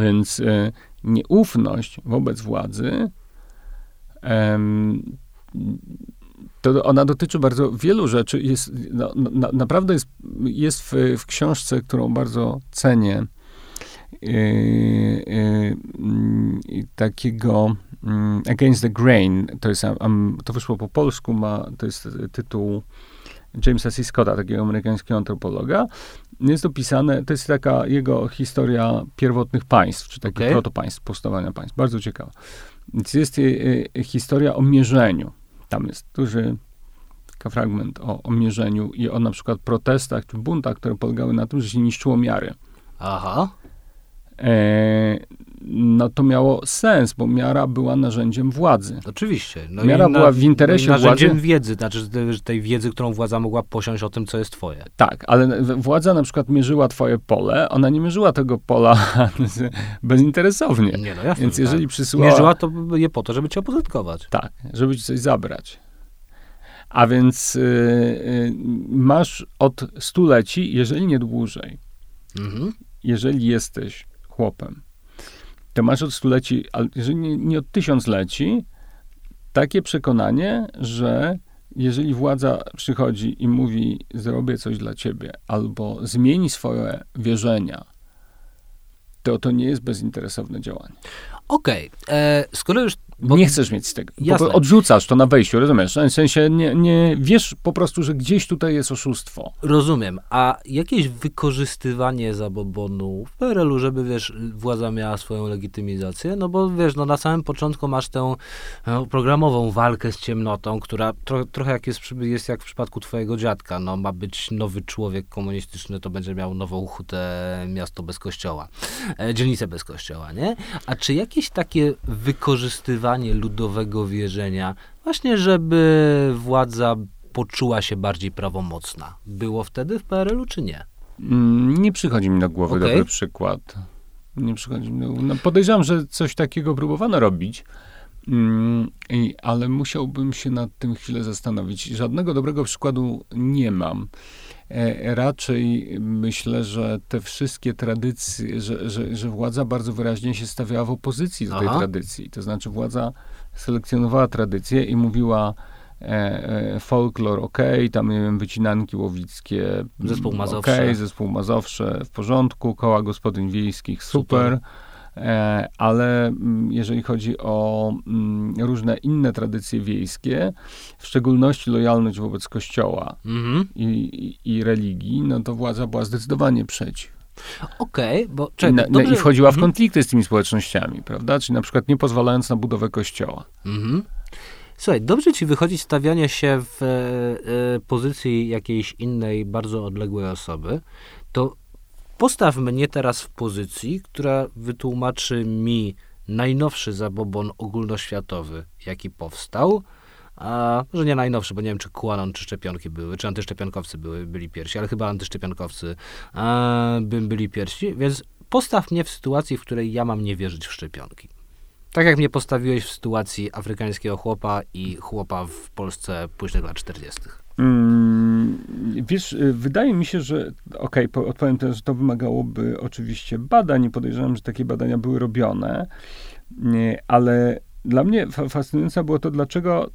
Więc y, nieufność wobec władzy em, to ona dotyczy bardzo wielu rzeczy. Jest, no, na, naprawdę jest, jest w, w książce, którą bardzo cenię, takiego yy, Against the Grain, to, jest, to wyszło po polsku, ma, to jest tytuł Jamesa C. Scotta, takiego amerykańskiego antropologa. Jest opisane, to jest taka jego historia pierwotnych państw, czy takich okay. protopaństw, powstawania państw. Bardzo ciekawa. Więc jest y, y, historia o mierzeniu tam jest duży fragment o, o mierzeniu i o na przykład protestach czy buntach, które polegały na tym, że się niszczyło miary. Aha. E, no to miało sens, bo miara była narzędziem władzy. Oczywiście. No miara na, była w interesie narzędziem władzy. Narzędziem wiedzy, znaczy tej wiedzy, którą władza mogła posiąść o tym, co jest twoje. Tak, ale władza na przykład mierzyła twoje pole, ona nie mierzyła tego pola bezinteresownie. Nie, no jasne, Więc jeżeli tak. przysyłała... Mierzyła to je po to, żeby cię opozytkować. Tak, żeby ci coś zabrać. A więc yy, masz od stuleci, jeżeli nie dłużej, mhm. jeżeli jesteś chłopem, to masz od stuleci, ale jeżeli nie, nie od tysiącleci, takie przekonanie, że jeżeli władza przychodzi i mówi, zrobię coś dla ciebie, albo zmieni swoje wierzenia, to to nie jest bezinteresowne działanie. Okej, okay. E, skoro już bo nie chcesz mieć tego. Jasne. Odrzucasz to na wejściu, rozumiesz? W sensie nie, nie wiesz po prostu, że gdzieś tutaj jest oszustwo. Rozumiem. A jakieś wykorzystywanie zabobonu w PRL-u, żeby wiesz, władza miała swoją legitymizację? No bo wiesz, no na samym początku masz tę no, programową walkę z ciemnotą, która tro, trochę jak jest, jest jak w przypadku twojego dziadka. No ma być nowy człowiek komunistyczny, to będzie miał nową hutę miasto bez kościoła. E, dzielnicę bez kościoła, nie? A czy jakieś takie wykorzystywanie ludowego wierzenia, właśnie żeby władza poczuła się bardziej prawomocna. Było wtedy w PRL-u, czy nie? Mm, nie przychodzi mi do głowy okay. dobry przykład. Nie przychodzi mi do głowy. No podejrzewam, że coś takiego próbowano robić, mm, ale musiałbym się nad tym chwilę zastanowić. Żadnego dobrego przykładu nie mam. E, raczej myślę, że te wszystkie tradycje, że, że, że władza bardzo wyraźnie się stawiała w opozycji do tej Aha. tradycji. To znaczy władza selekcjonowała tradycje i mówiła e, e, folklor ok, tam nie wiem, wycinanki łowickie zespół Mazowsze. ok, zespół Mazowsze w porządku, koła gospodyń wiejskich super. super ale mm, jeżeli chodzi o mm, różne inne tradycje wiejskie, w szczególności lojalność wobec kościoła mhm. i, i, i, religii, no to władza była zdecydowanie przeciw. Okej, okay, bo czekaj, I, dobrze... I wchodziła w mhm. konflikty z tymi społecznościami, prawda? Czyli na przykład nie pozwalając na budowę kościoła. Mhm. Słuchaj, dobrze ci wychodzi stawianie się w e, pozycji jakiejś innej, bardzo odległej osoby, to Postaw mnie teraz w pozycji, która wytłumaczy mi najnowszy zabobon ogólnoświatowy, jaki powstał, a że nie najnowszy, bo nie wiem, czy QAnon, czy szczepionki były, czy antyszczepionkowcy były, byli pierwsi, ale chyba antyszczepionkowcy a, bym byli pierwsi, więc postaw mnie w sytuacji, w której ja mam nie wierzyć w szczepionki. Tak jak mnie postawiłeś w sytuacji afrykańskiego chłopa i chłopa w Polsce późnych lat 40. Wiesz, y, wydaje mi się, że okej, okay, odpowiem też, że to wymagałoby oczywiście badań i podejrzewam, że takie badania były robione, ale dla mnie fascynujące było to, dlaczego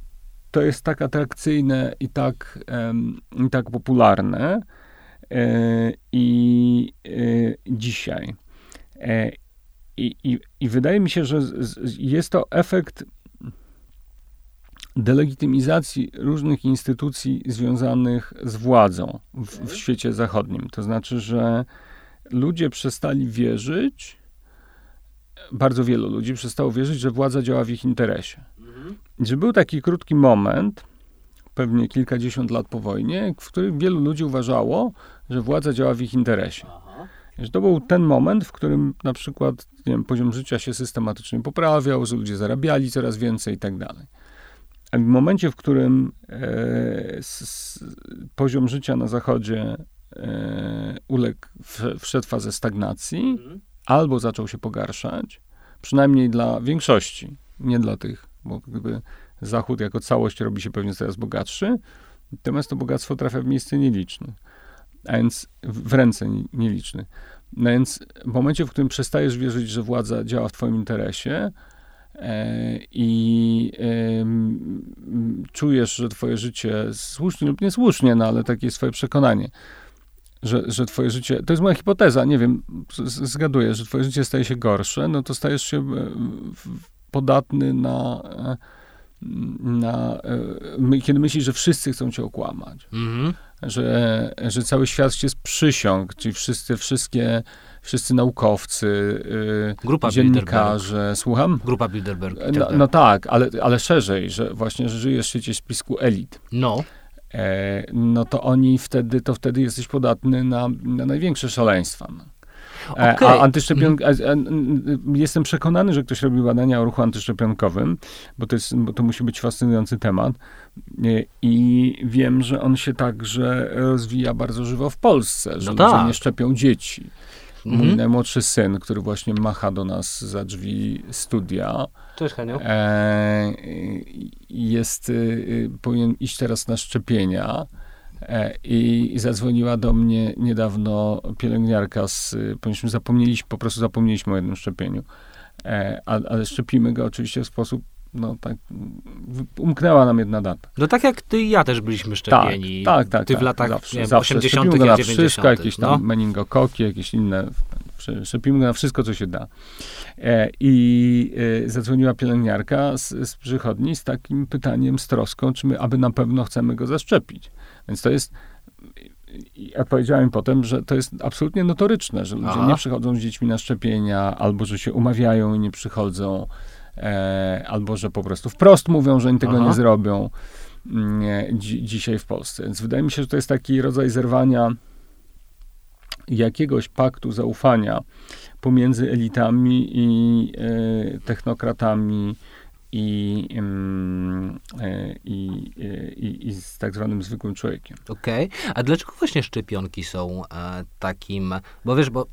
to jest tak atrakcyjne i tak, i tak popularne e, i dzisiaj. E, I, i, I wydaje mi się, że jest to efekt delegitymizacji różnych instytucji związanych z władzą w, w, świecie zachodnim. To znaczy, że ludzie przestali wierzyć, bardzo wielu ludzi przestało wierzyć, że władza działa w ich interesie. Mhm. Że był taki krótki moment, pewnie kilkadziesiąt lat po wojnie, w którym wielu ludzi uważało, że władza działa w ich interesie. Że to był ten moment, w którym na przykład nie wiem, poziom życia się systematycznie poprawiał, że ludzie zarabiali coraz więcej i tak dalej. A w momencie, w którym e, s, poziom życia na Zachodzie e, uległ, w, wszedł w fazę stagnacji, mhm. albo zaczął się pogarszać, przynajmniej dla większości, nie dla tych, bo gdyby Zachód jako całość robi się pewnie coraz bogatszy, natomiast to bogactwo trafia w miejsce nieliczne, a więc w ręce nielicznych. No więc w momencie, w którym przestajesz wierzyć, że władza działa w twoim interesie i e, czujesz, że twoje życie słusznie lub niesłusznie, no ale takie jest twoje przekonanie, że, że twoje życie, to jest moja hipoteza, nie wiem, zgaduję, że twoje życie staje się gorsze, no to stajesz się e, podatny na, e, na kiedy myślisz, że wszyscy chcą cię okłamać. Mhm. Że, że cały świat się przysiąg, czyli wszyscy, wszystkie, wszyscy naukowcy, Grupa dziennikarze, słucham? Grupa Bilderberg. No, no, tak, ale, ale szerzej, że właśnie, że żyjesz w spisku elit. No. E, no to oni wtedy, to wtedy jesteś podatny na, na największe szaleństwa. No. E, okay. A antyszczepion... Mhm. Jestem przekonany, że ktoś robi badania o ruchu antyszczepionkowym, bo to, jest, bo to musi być fascynujący temat. E, I wiem, że on się także rozwija bardzo żywo w Polsce, że no tak. nie szczepią dzieci. Mój mhm. najmłodszy syn, który właśnie macha do nas za drzwi studia. Cześć, Henio. E, jest, y, powinien iść teraz na szczepienia. E, I, I zadzwoniła do mnie niedawno pielęgniarka z, ponieważ zapomnieliśmy, po prostu zapomnieliśmy o jednym szczepieniu. E, ale szczepimy go oczywiście w sposób no tak, umknęła nam jedna data. No tak jak ty i ja też byliśmy szczepieni. Tak, tak, tak. Ty tak, w latach zawsze, nie wiem, zawsze. 80. go na 90. wszystko, jakieś tam no. meningokoki, jakieś inne. Szczepimy go na wszystko, co się da. E, I e, zadzwoniła pielęgniarka z, z przychodni z takim pytaniem, z troską, czy my aby na pewno chcemy go zaszczepić. Więc to jest ja powiedziałem potem, że to jest absolutnie notoryczne, że ludzie Aha. nie przychodzą z dziećmi na szczepienia, albo że się umawiają i nie przychodzą e, albo że po prostu wprost mówią, że oni tego Aha. nie zrobią mm, nie, dzi dzisiaj w Polsce. Więc wydaje mi się, że to jest taki rodzaj zerwania jakiegoś paktu zaufania pomiędzy elitami i e, technokratami i, e, i, e, i, i, z tak zwanym zwykłym człowiekiem. Okej, okay. a dlaczego właśnie szczepionki są e, takim, bo wiesz, bo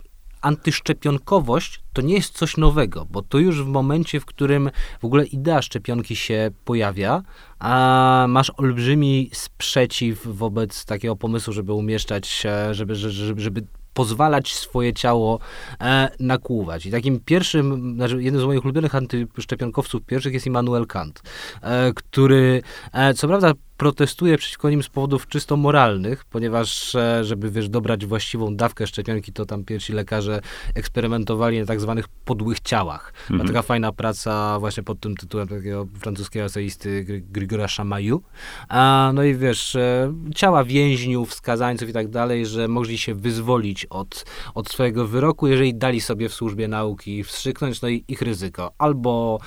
antyszczepionkowość to nie jest coś nowego, bo to już w momencie, w którym w ogóle idea szczepionki się pojawia, a masz olbrzymi sprzeciw wobec takiego pomysłu, żeby umieszczać, żeby, żeby, żeby pozwalać swoje ciało e, nakłuwać. I takim pierwszym, znaczy jednym z moich ulubionych antyszczepionkowców pierwszych jest Immanuel Kant, e, który e, co prawda protestuje przeciwko nim z powodów czysto moralnych, ponieważ e, żeby, wiesz, dobrać właściwą dawkę szczepionki, to tam pierwsi lekarze eksperymentowali na tak zwanych podłych ciałach. Mhm. Taka fajna praca właśnie pod tym tytułem takiego francuskiego eseisty Grigora Chamayu. A, no i wiesz, e, ciała więźniów, skazańców i tak dalej, że mogli się wyzwolić od, od swojego wyroku, jeżeli dali sobie w służbie nauki wstrzyknąć, no i ich ryzyko. Albo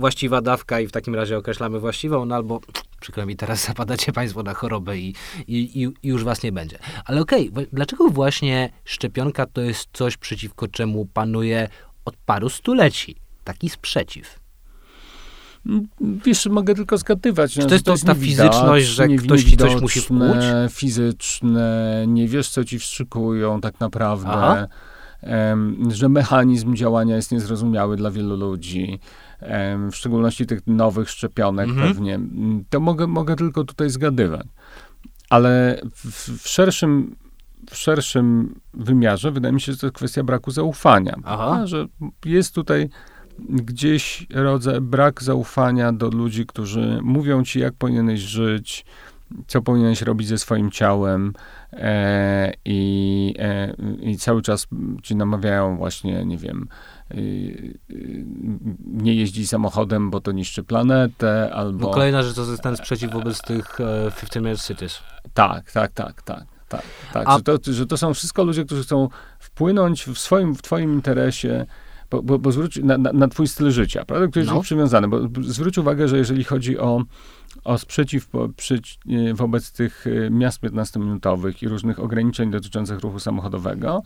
właściwa dawka i w takim razie określamy właściwą, no albo przykro mi teraz zapadacie państwo na chorobę i, i, i już was nie będzie. Ale okej, okay, dlaczego właśnie szczepionka to jest coś, przeciwko czemu panuje od paru stuleci taki sprzeciw? Wiesz, mogę tylko zgadywać. Czy to jest, to jest ta fizyczność, że ktoś ci coś musi wkłuć? fizyczne, nie wiesz, co ci wstrzykują tak naprawdę. że mechanizm działania jest niezrozumiały dla wielu ludzi w szczególności tych nowych szczepionek mhm. pewnie, to mogę, mogę tylko tutaj zgadywać. Ale w, w, szerszym, w szerszym wymiarze wydaje mi się, że to jest kwestia braku zaufania. Aha. Że jest tutaj gdzieś rodzaj brak zaufania do ludzi, którzy mówią ci, jak powinieneś żyć, co powinieneś robić ze swoim ciałem e, i, e, i cały czas ci namawiają właśnie, nie wiem, nie jeździ samochodem, bo to niszczy planetę, albo... No kolejna rzecz to jest ten sprzeciw wobec tych 15 e, minute cities. Tak, tak, tak, tak. Tak, tak A... że, to, że to są wszystko ludzie, którzy chcą wpłynąć w swoim, w twoim interesie, bo, bo, bo zwróć na, na, na, twój styl życia, prawda, który jest no. przywiązany, bo zwróć uwagę, że jeżeli chodzi o, o sprzeciw po, przy, e, wobec tych e, miast 15-minutowych i różnych ograniczeń dotyczących ruchu samochodowego,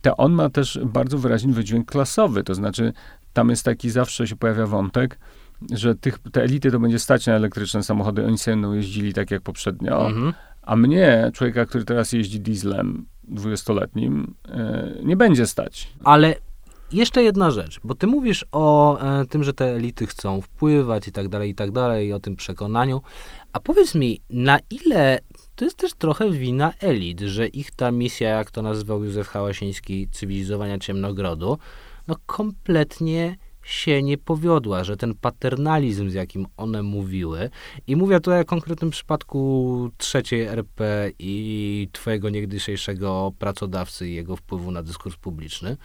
to on ma też bardzo wyraźny wydźwięk klasowy, to znaczy tam jest taki, zawsze się pojawia wątek, że tych, te elity to będzie stać na elektryczne samochody, oni sobie będą jeździli tak jak poprzednio, mhm. a mnie, człowieka, który teraz jeździ dieslem dwudziestoletnim, yy, nie będzie stać. Ale jeszcze jedna rzecz, bo ty mówisz o e, tym, że te elity chcą wpływać i tak dalej, i tak dalej, i o tym przekonaniu. A powiedz mi, na ile to jest też trochę wina elit, że ich ta misja, jak to nazywał Józef Hałasiński, cywilizowania ciemnogrodu, no kompletnie się nie powiodła, że ten paternalizm, z jakim one mówiły, i mówię tutaj o konkretnym przypadku trzeciej RP i twojego niegdysiejszego pracodawcy i jego wpływu na dyskurs publiczny,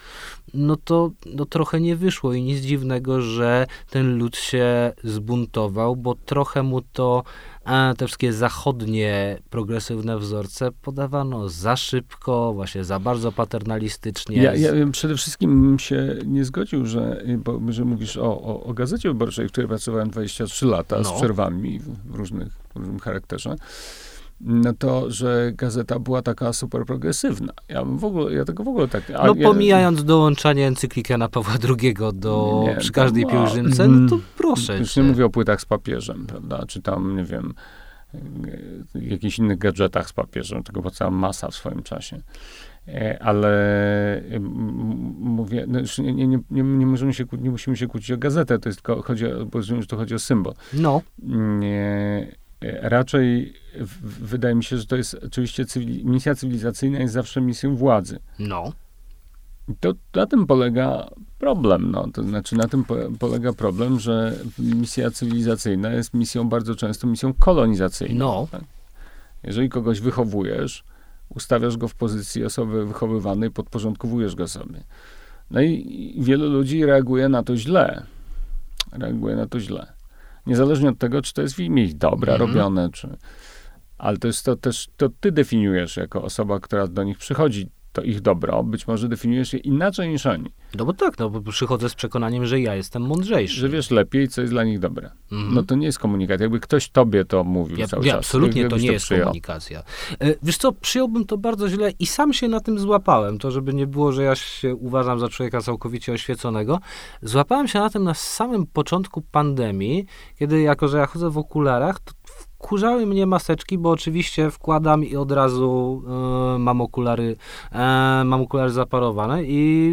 no to no trochę nie wyszło i nic dziwnego, że ten lud się zbuntował, bo trochę mu to a te wszystkie zachodnie, progresywne wzorce podawano za szybko, właśnie za bardzo paternalistycznie. Ja, ja przede wszystkim się nie zgodził, że, bo, że mówisz o, o, o Gazecie Wyborczej, w której pracowałem 23 lata no. z przerwami w, różnych, w różnym charakterze no to, że gazeta była taka super progresywna. Ja w ogóle, ja tego w ogóle tak... No pomijając ja, dołączanie encykliki na Pawła II do, nie, przy każdej no, pielgrzymce, no to proszę Już nie mówię o płytach z papieżem, prawda, czy tam, nie wiem, jakichś innych gadżetach z papieżem, tego była cała masa w swoim czasie. E, ale mówię, no nie, nie, nie, nie, możemy się, nie musimy się kłócić o gazetę, to jest tylko, chodzi o, bo rozumiem, że to chodzi o symbol. No. Nie, raczej wydaje mi się, że to jest oczywiście cywili, misja cywilizacyjna jest zawsze misją władzy. No. To na tym polega problem, no. To znaczy na tym po, polega problem, że misja cywilizacyjna jest misją bardzo często misją kolonizacyjną. No. Tak? Jeżeli kogoś wychowujesz, ustawiasz go w pozycji osoby wychowywanej, podporządkowujesz go sobie. No i wielu ludzi reaguje na to źle. Reaguje na to źle. Niezależnie od tego, czy to jest w imię ich dobra mm -hmm. robione, czy... Ale to jest to też, to ty definiujesz jako osoba, która do nich przychodzi to ich dobro, być może definiujesz je inaczej niż oni. No bo tak, no bo przychodzę z przekonaniem, że ja jestem mądrzejszy. Że wiesz lepiej, co jest dla nich dobre. Mm. No to nie jest komunikat. Jakby ktoś tobie to mówił ja, cały ja, czas. Absolutnie to nie to jest przyjął. komunikacja. E, wiesz co, przyjąłbym to bardzo źle i sam się na tym złapałem. To, żeby nie było, że ja się uważam za człowieka całkowicie oświeconego. Złapałem się na tym na samym początku pandemii, kiedy jako, że ja chodzę w okularach, to wkurzały mnie maseczki, bo oczywiście wkładam i od razu y, mam okulary, y, mam okulary zaparowane i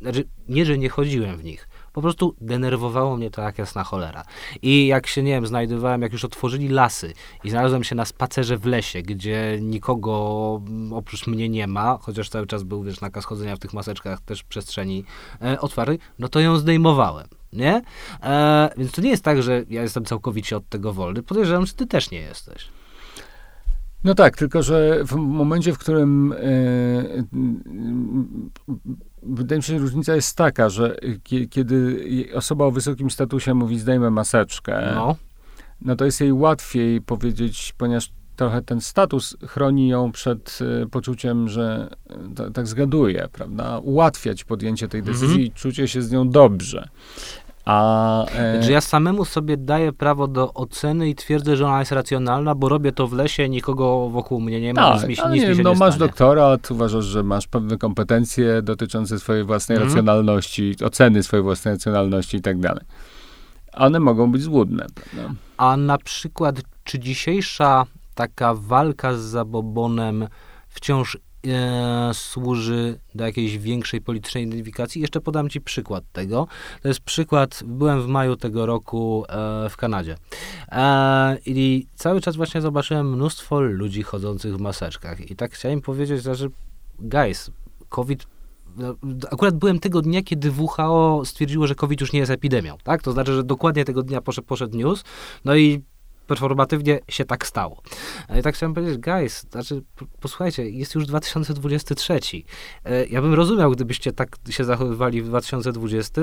znaczy, nie, że nie chodziłem w nich. Po prostu denerwowało mnie to jak jasna cholera. I jak się, nie wiem, znajdowałem, jak już otworzyli lasy i znalazłem się na spacerze w lesie, gdzie nikogo oprócz mnie nie ma, chociaż cały czas był, wiesz, nakaz chodzenia w tych maseczkach też przestrzeni e, otwartej, no to ją zdejmowałem nie? E, więc to nie jest tak, że ja jestem całkowicie od tego wolny. Podejrzewam, że ty też nie jesteś. No tak, tylko że w momencie, w którym e, wydaje mi się, że różnica jest taka, że kiedy osoba o wysokim statusie mówi zdejmę maseczkę, no. no to jest jej łatwiej powiedzieć, ponieważ trochę ten status chroni ją przed e, poczuciem, że e, tak zgaduje, prawda? Ułatwiać podjęcie tej decyzji mm -hmm. i czucie się z nią dobrze. A, e... Że ja samemu sobie daję prawo do oceny i twierdzę, że ona jest racjonalna, bo robię to w lesie, nikogo wokół mnie nie ma, tak, nic mi, nic nie, mi się no, nie masz stanie. doktorat, uważasz, że masz pewne kompetencje dotyczące swojej własnej mm. racjonalności, oceny swojej własnej racjonalności i tak dalej. One mogą być złudne. Prawda? A na przykład, czy dzisiejsza taka walka z zabobonem wciąż e, służy do jakiejś większej politycznej identyfikacji. Jeszcze podam Ci przykład tego. To jest przykład, byłem w maju tego roku e, w Kanadzie e, i cały czas właśnie zobaczyłem mnóstwo ludzi chodzących w maseczkach i tak chciałem powiedzieć, że guys, COVID no, akurat byłem tego dnia, kiedy WHO stwierdziło, że COVID już nie jest epidemią, tak? To znaczy, że dokładnie tego dnia poszedł, poszedł news, no i performatywnie się tak stało. I tak chciałem powiedzieć, guys, znaczy, posłuchajcie, jest już 2023. E, ja bym rozumiał, gdybyście tak się zachowywali w 2020,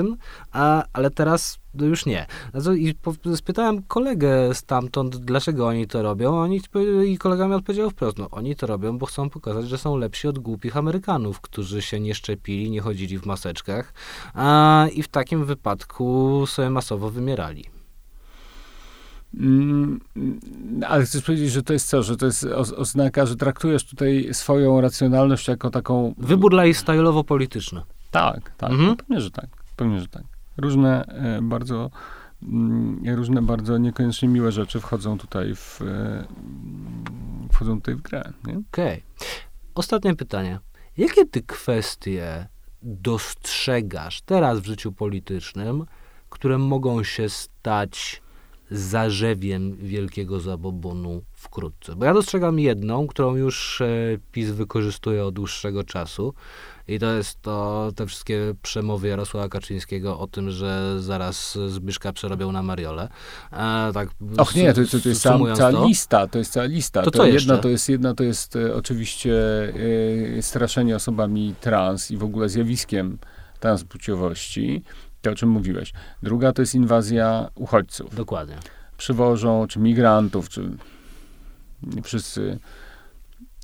a, ale teraz no już nie. I spytałem kolegę stamtąd, dlaczego oni to robią, oni, i kolega mi odpowiedział wprost, no oni to robią, bo chcą pokazać, że są lepsi od głupich Amerykanów, którzy się nie szczepili, nie chodzili w maseczkach a, i w takim wypadku sobie masowo wymierali. Mm, ale chcesz powiedzieć, że to jest co, że to jest oznaka, że traktujesz tutaj swoją racjonalność jako taką... Wybór lifestyle'owo-polityczny. Tak, tak, mhm. no, pewnie, że tak, pewnie, że tak. Różne e, bardzo, mm, różne bardzo niekoniecznie miłe rzeczy wchodzą tutaj w, e, wchodzą tutaj w grę, Okej. Okay. Ostatnie pytanie. Jakie ty kwestie dostrzegasz teraz w życiu politycznym, które mogą się stać zarzewiem wielkiego zabobonu wkrótce? Bo ja dostrzegam jedną, którą już e, PiS wykorzystuje od dłuższego czasu i to jest to te wszystkie przemowy Jarosława Kaczyńskiego o tym, że zaraz Zbyszka przerobią na Mariole. E, tak Och nie, to, to, to jest cała, cała to. lista, to jest cała lista. To To, jedna to jest jedna to jest e, oczywiście e, straszenie osobami trans i w ogóle zjawiskiem transpłciowości. To o czym mówiłeś. Druga to jest inwazja uchodźców. Dokładnie. Przywożą, czy migrantów, czy wszyscy,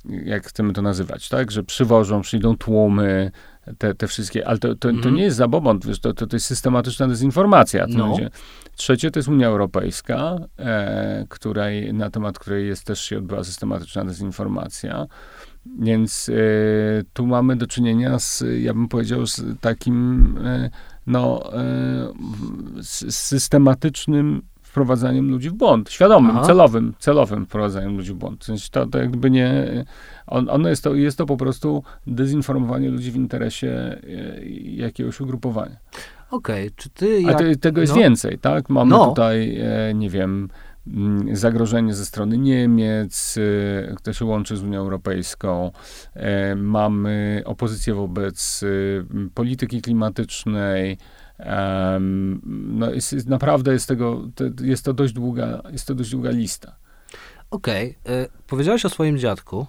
jak chcemy to nazywać, tak? Że przywożą, przyjdą tłumy, te, te wszystkie, ale to, to, to Mhm. nie jest zabobon, wiesz, to, to, to jest systematyczna dezinformacja. No. będzie. Trzecie to jest Unia Europejska, e, której, na temat której jest też się odbyła systematyczna dezinformacja. Więc e, tu mamy do czynienia z, ja bym powiedział, z takim e, no, e, systematycznym wprowadzaniem ludzi w błąd. Świadomym, Aha. celowym, celowym wprowadzaniem ludzi w błąd. W sensie to, to jakby nie... On, ono jest, to, jest to po prostu dezinformowanie ludzi w interesie e, jakiegoś ugrupowania. Okej, czy ty A jak... te, tego jest no. więcej, tak? Mamy No. tutaj, e, nie wiem, zagrożenie ze strony Niemiec, e, które się łączy z Unią Europejską. E, mamy opozycję wobec e, polityki klimatycznej. No jest, naprawdę jest tego, jest to dość długa, jest to dość długa lista. Okej, e, powiedziałeś o swoim dziadku.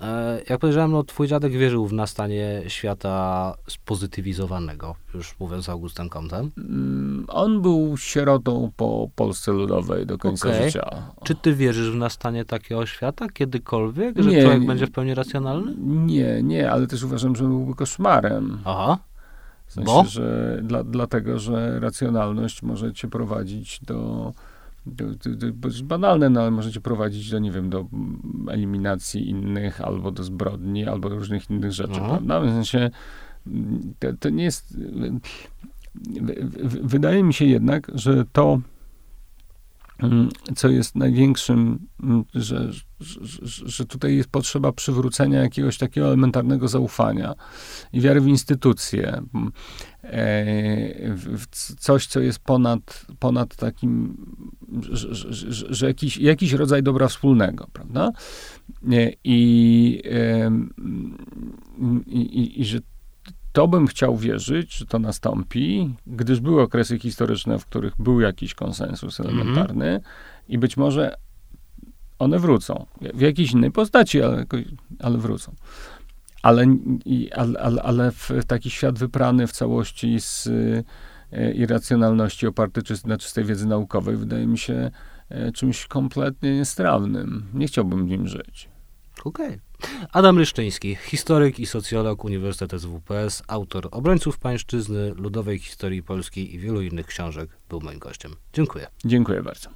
E, jak powiedziałem, no twój dziadek wierzył w nastanie świata spozytywizowanego, już mówiąc Augustem Comtem. Mm, On był sierotą po Polsce Ludowej do końca Okej. życia. Czy ty wierzysz w nastanie takiego świata kiedykolwiek, że Nie, człowiek nie. będzie w pełni racjonalny? Nie, nie, ale też uważam, że byłby koszmarem. Aha, W sensie, Bo? że dla, dlatego, że racjonalność może cię prowadzić do, banalne, no ale może cię prowadzić do, nie wiem, do eliminacji innych, albo do zbrodni, albo do różnych innych rzeczy, Mhm. prawda? W sensie, to, to nie jest... Wydaje mi się jednak, że to, co jest największym, mm, że, że, że- tutaj jest potrzeba przywrócenia jakiegoś takiego elementarnego zaufania i wiary w instytucje, m, e, w, coś, co jest ponad, ponad takim, że, że, że, jakiś, jakiś rodzaj dobra wspólnego, prawda? E, I, i, i, i że to bym chciał wierzyć, że to nastąpi, gdyż były okresy historyczne, w których był jakiś konsensus elementarny i być może one wrócą. W jakiejś innej postaci, ale, ale wrócą. Ale, i, ale, ale, ale w taki świat wyprany w całości z e, irracjonalności oparty czy, na czystej wiedzy naukowej wydaje mi się e, czymś kompletnie niestrawnym. Nie chciałbym w nim żyć. okej. Adam Ryszczyński, historyk i socjolog Uniwersytetu WPS, autor Obrońców Pańszczyzny, Ludowej Historii Polskiej i wielu innych książek, był moim gościem. Dziękuję. Dziękuję bardzo.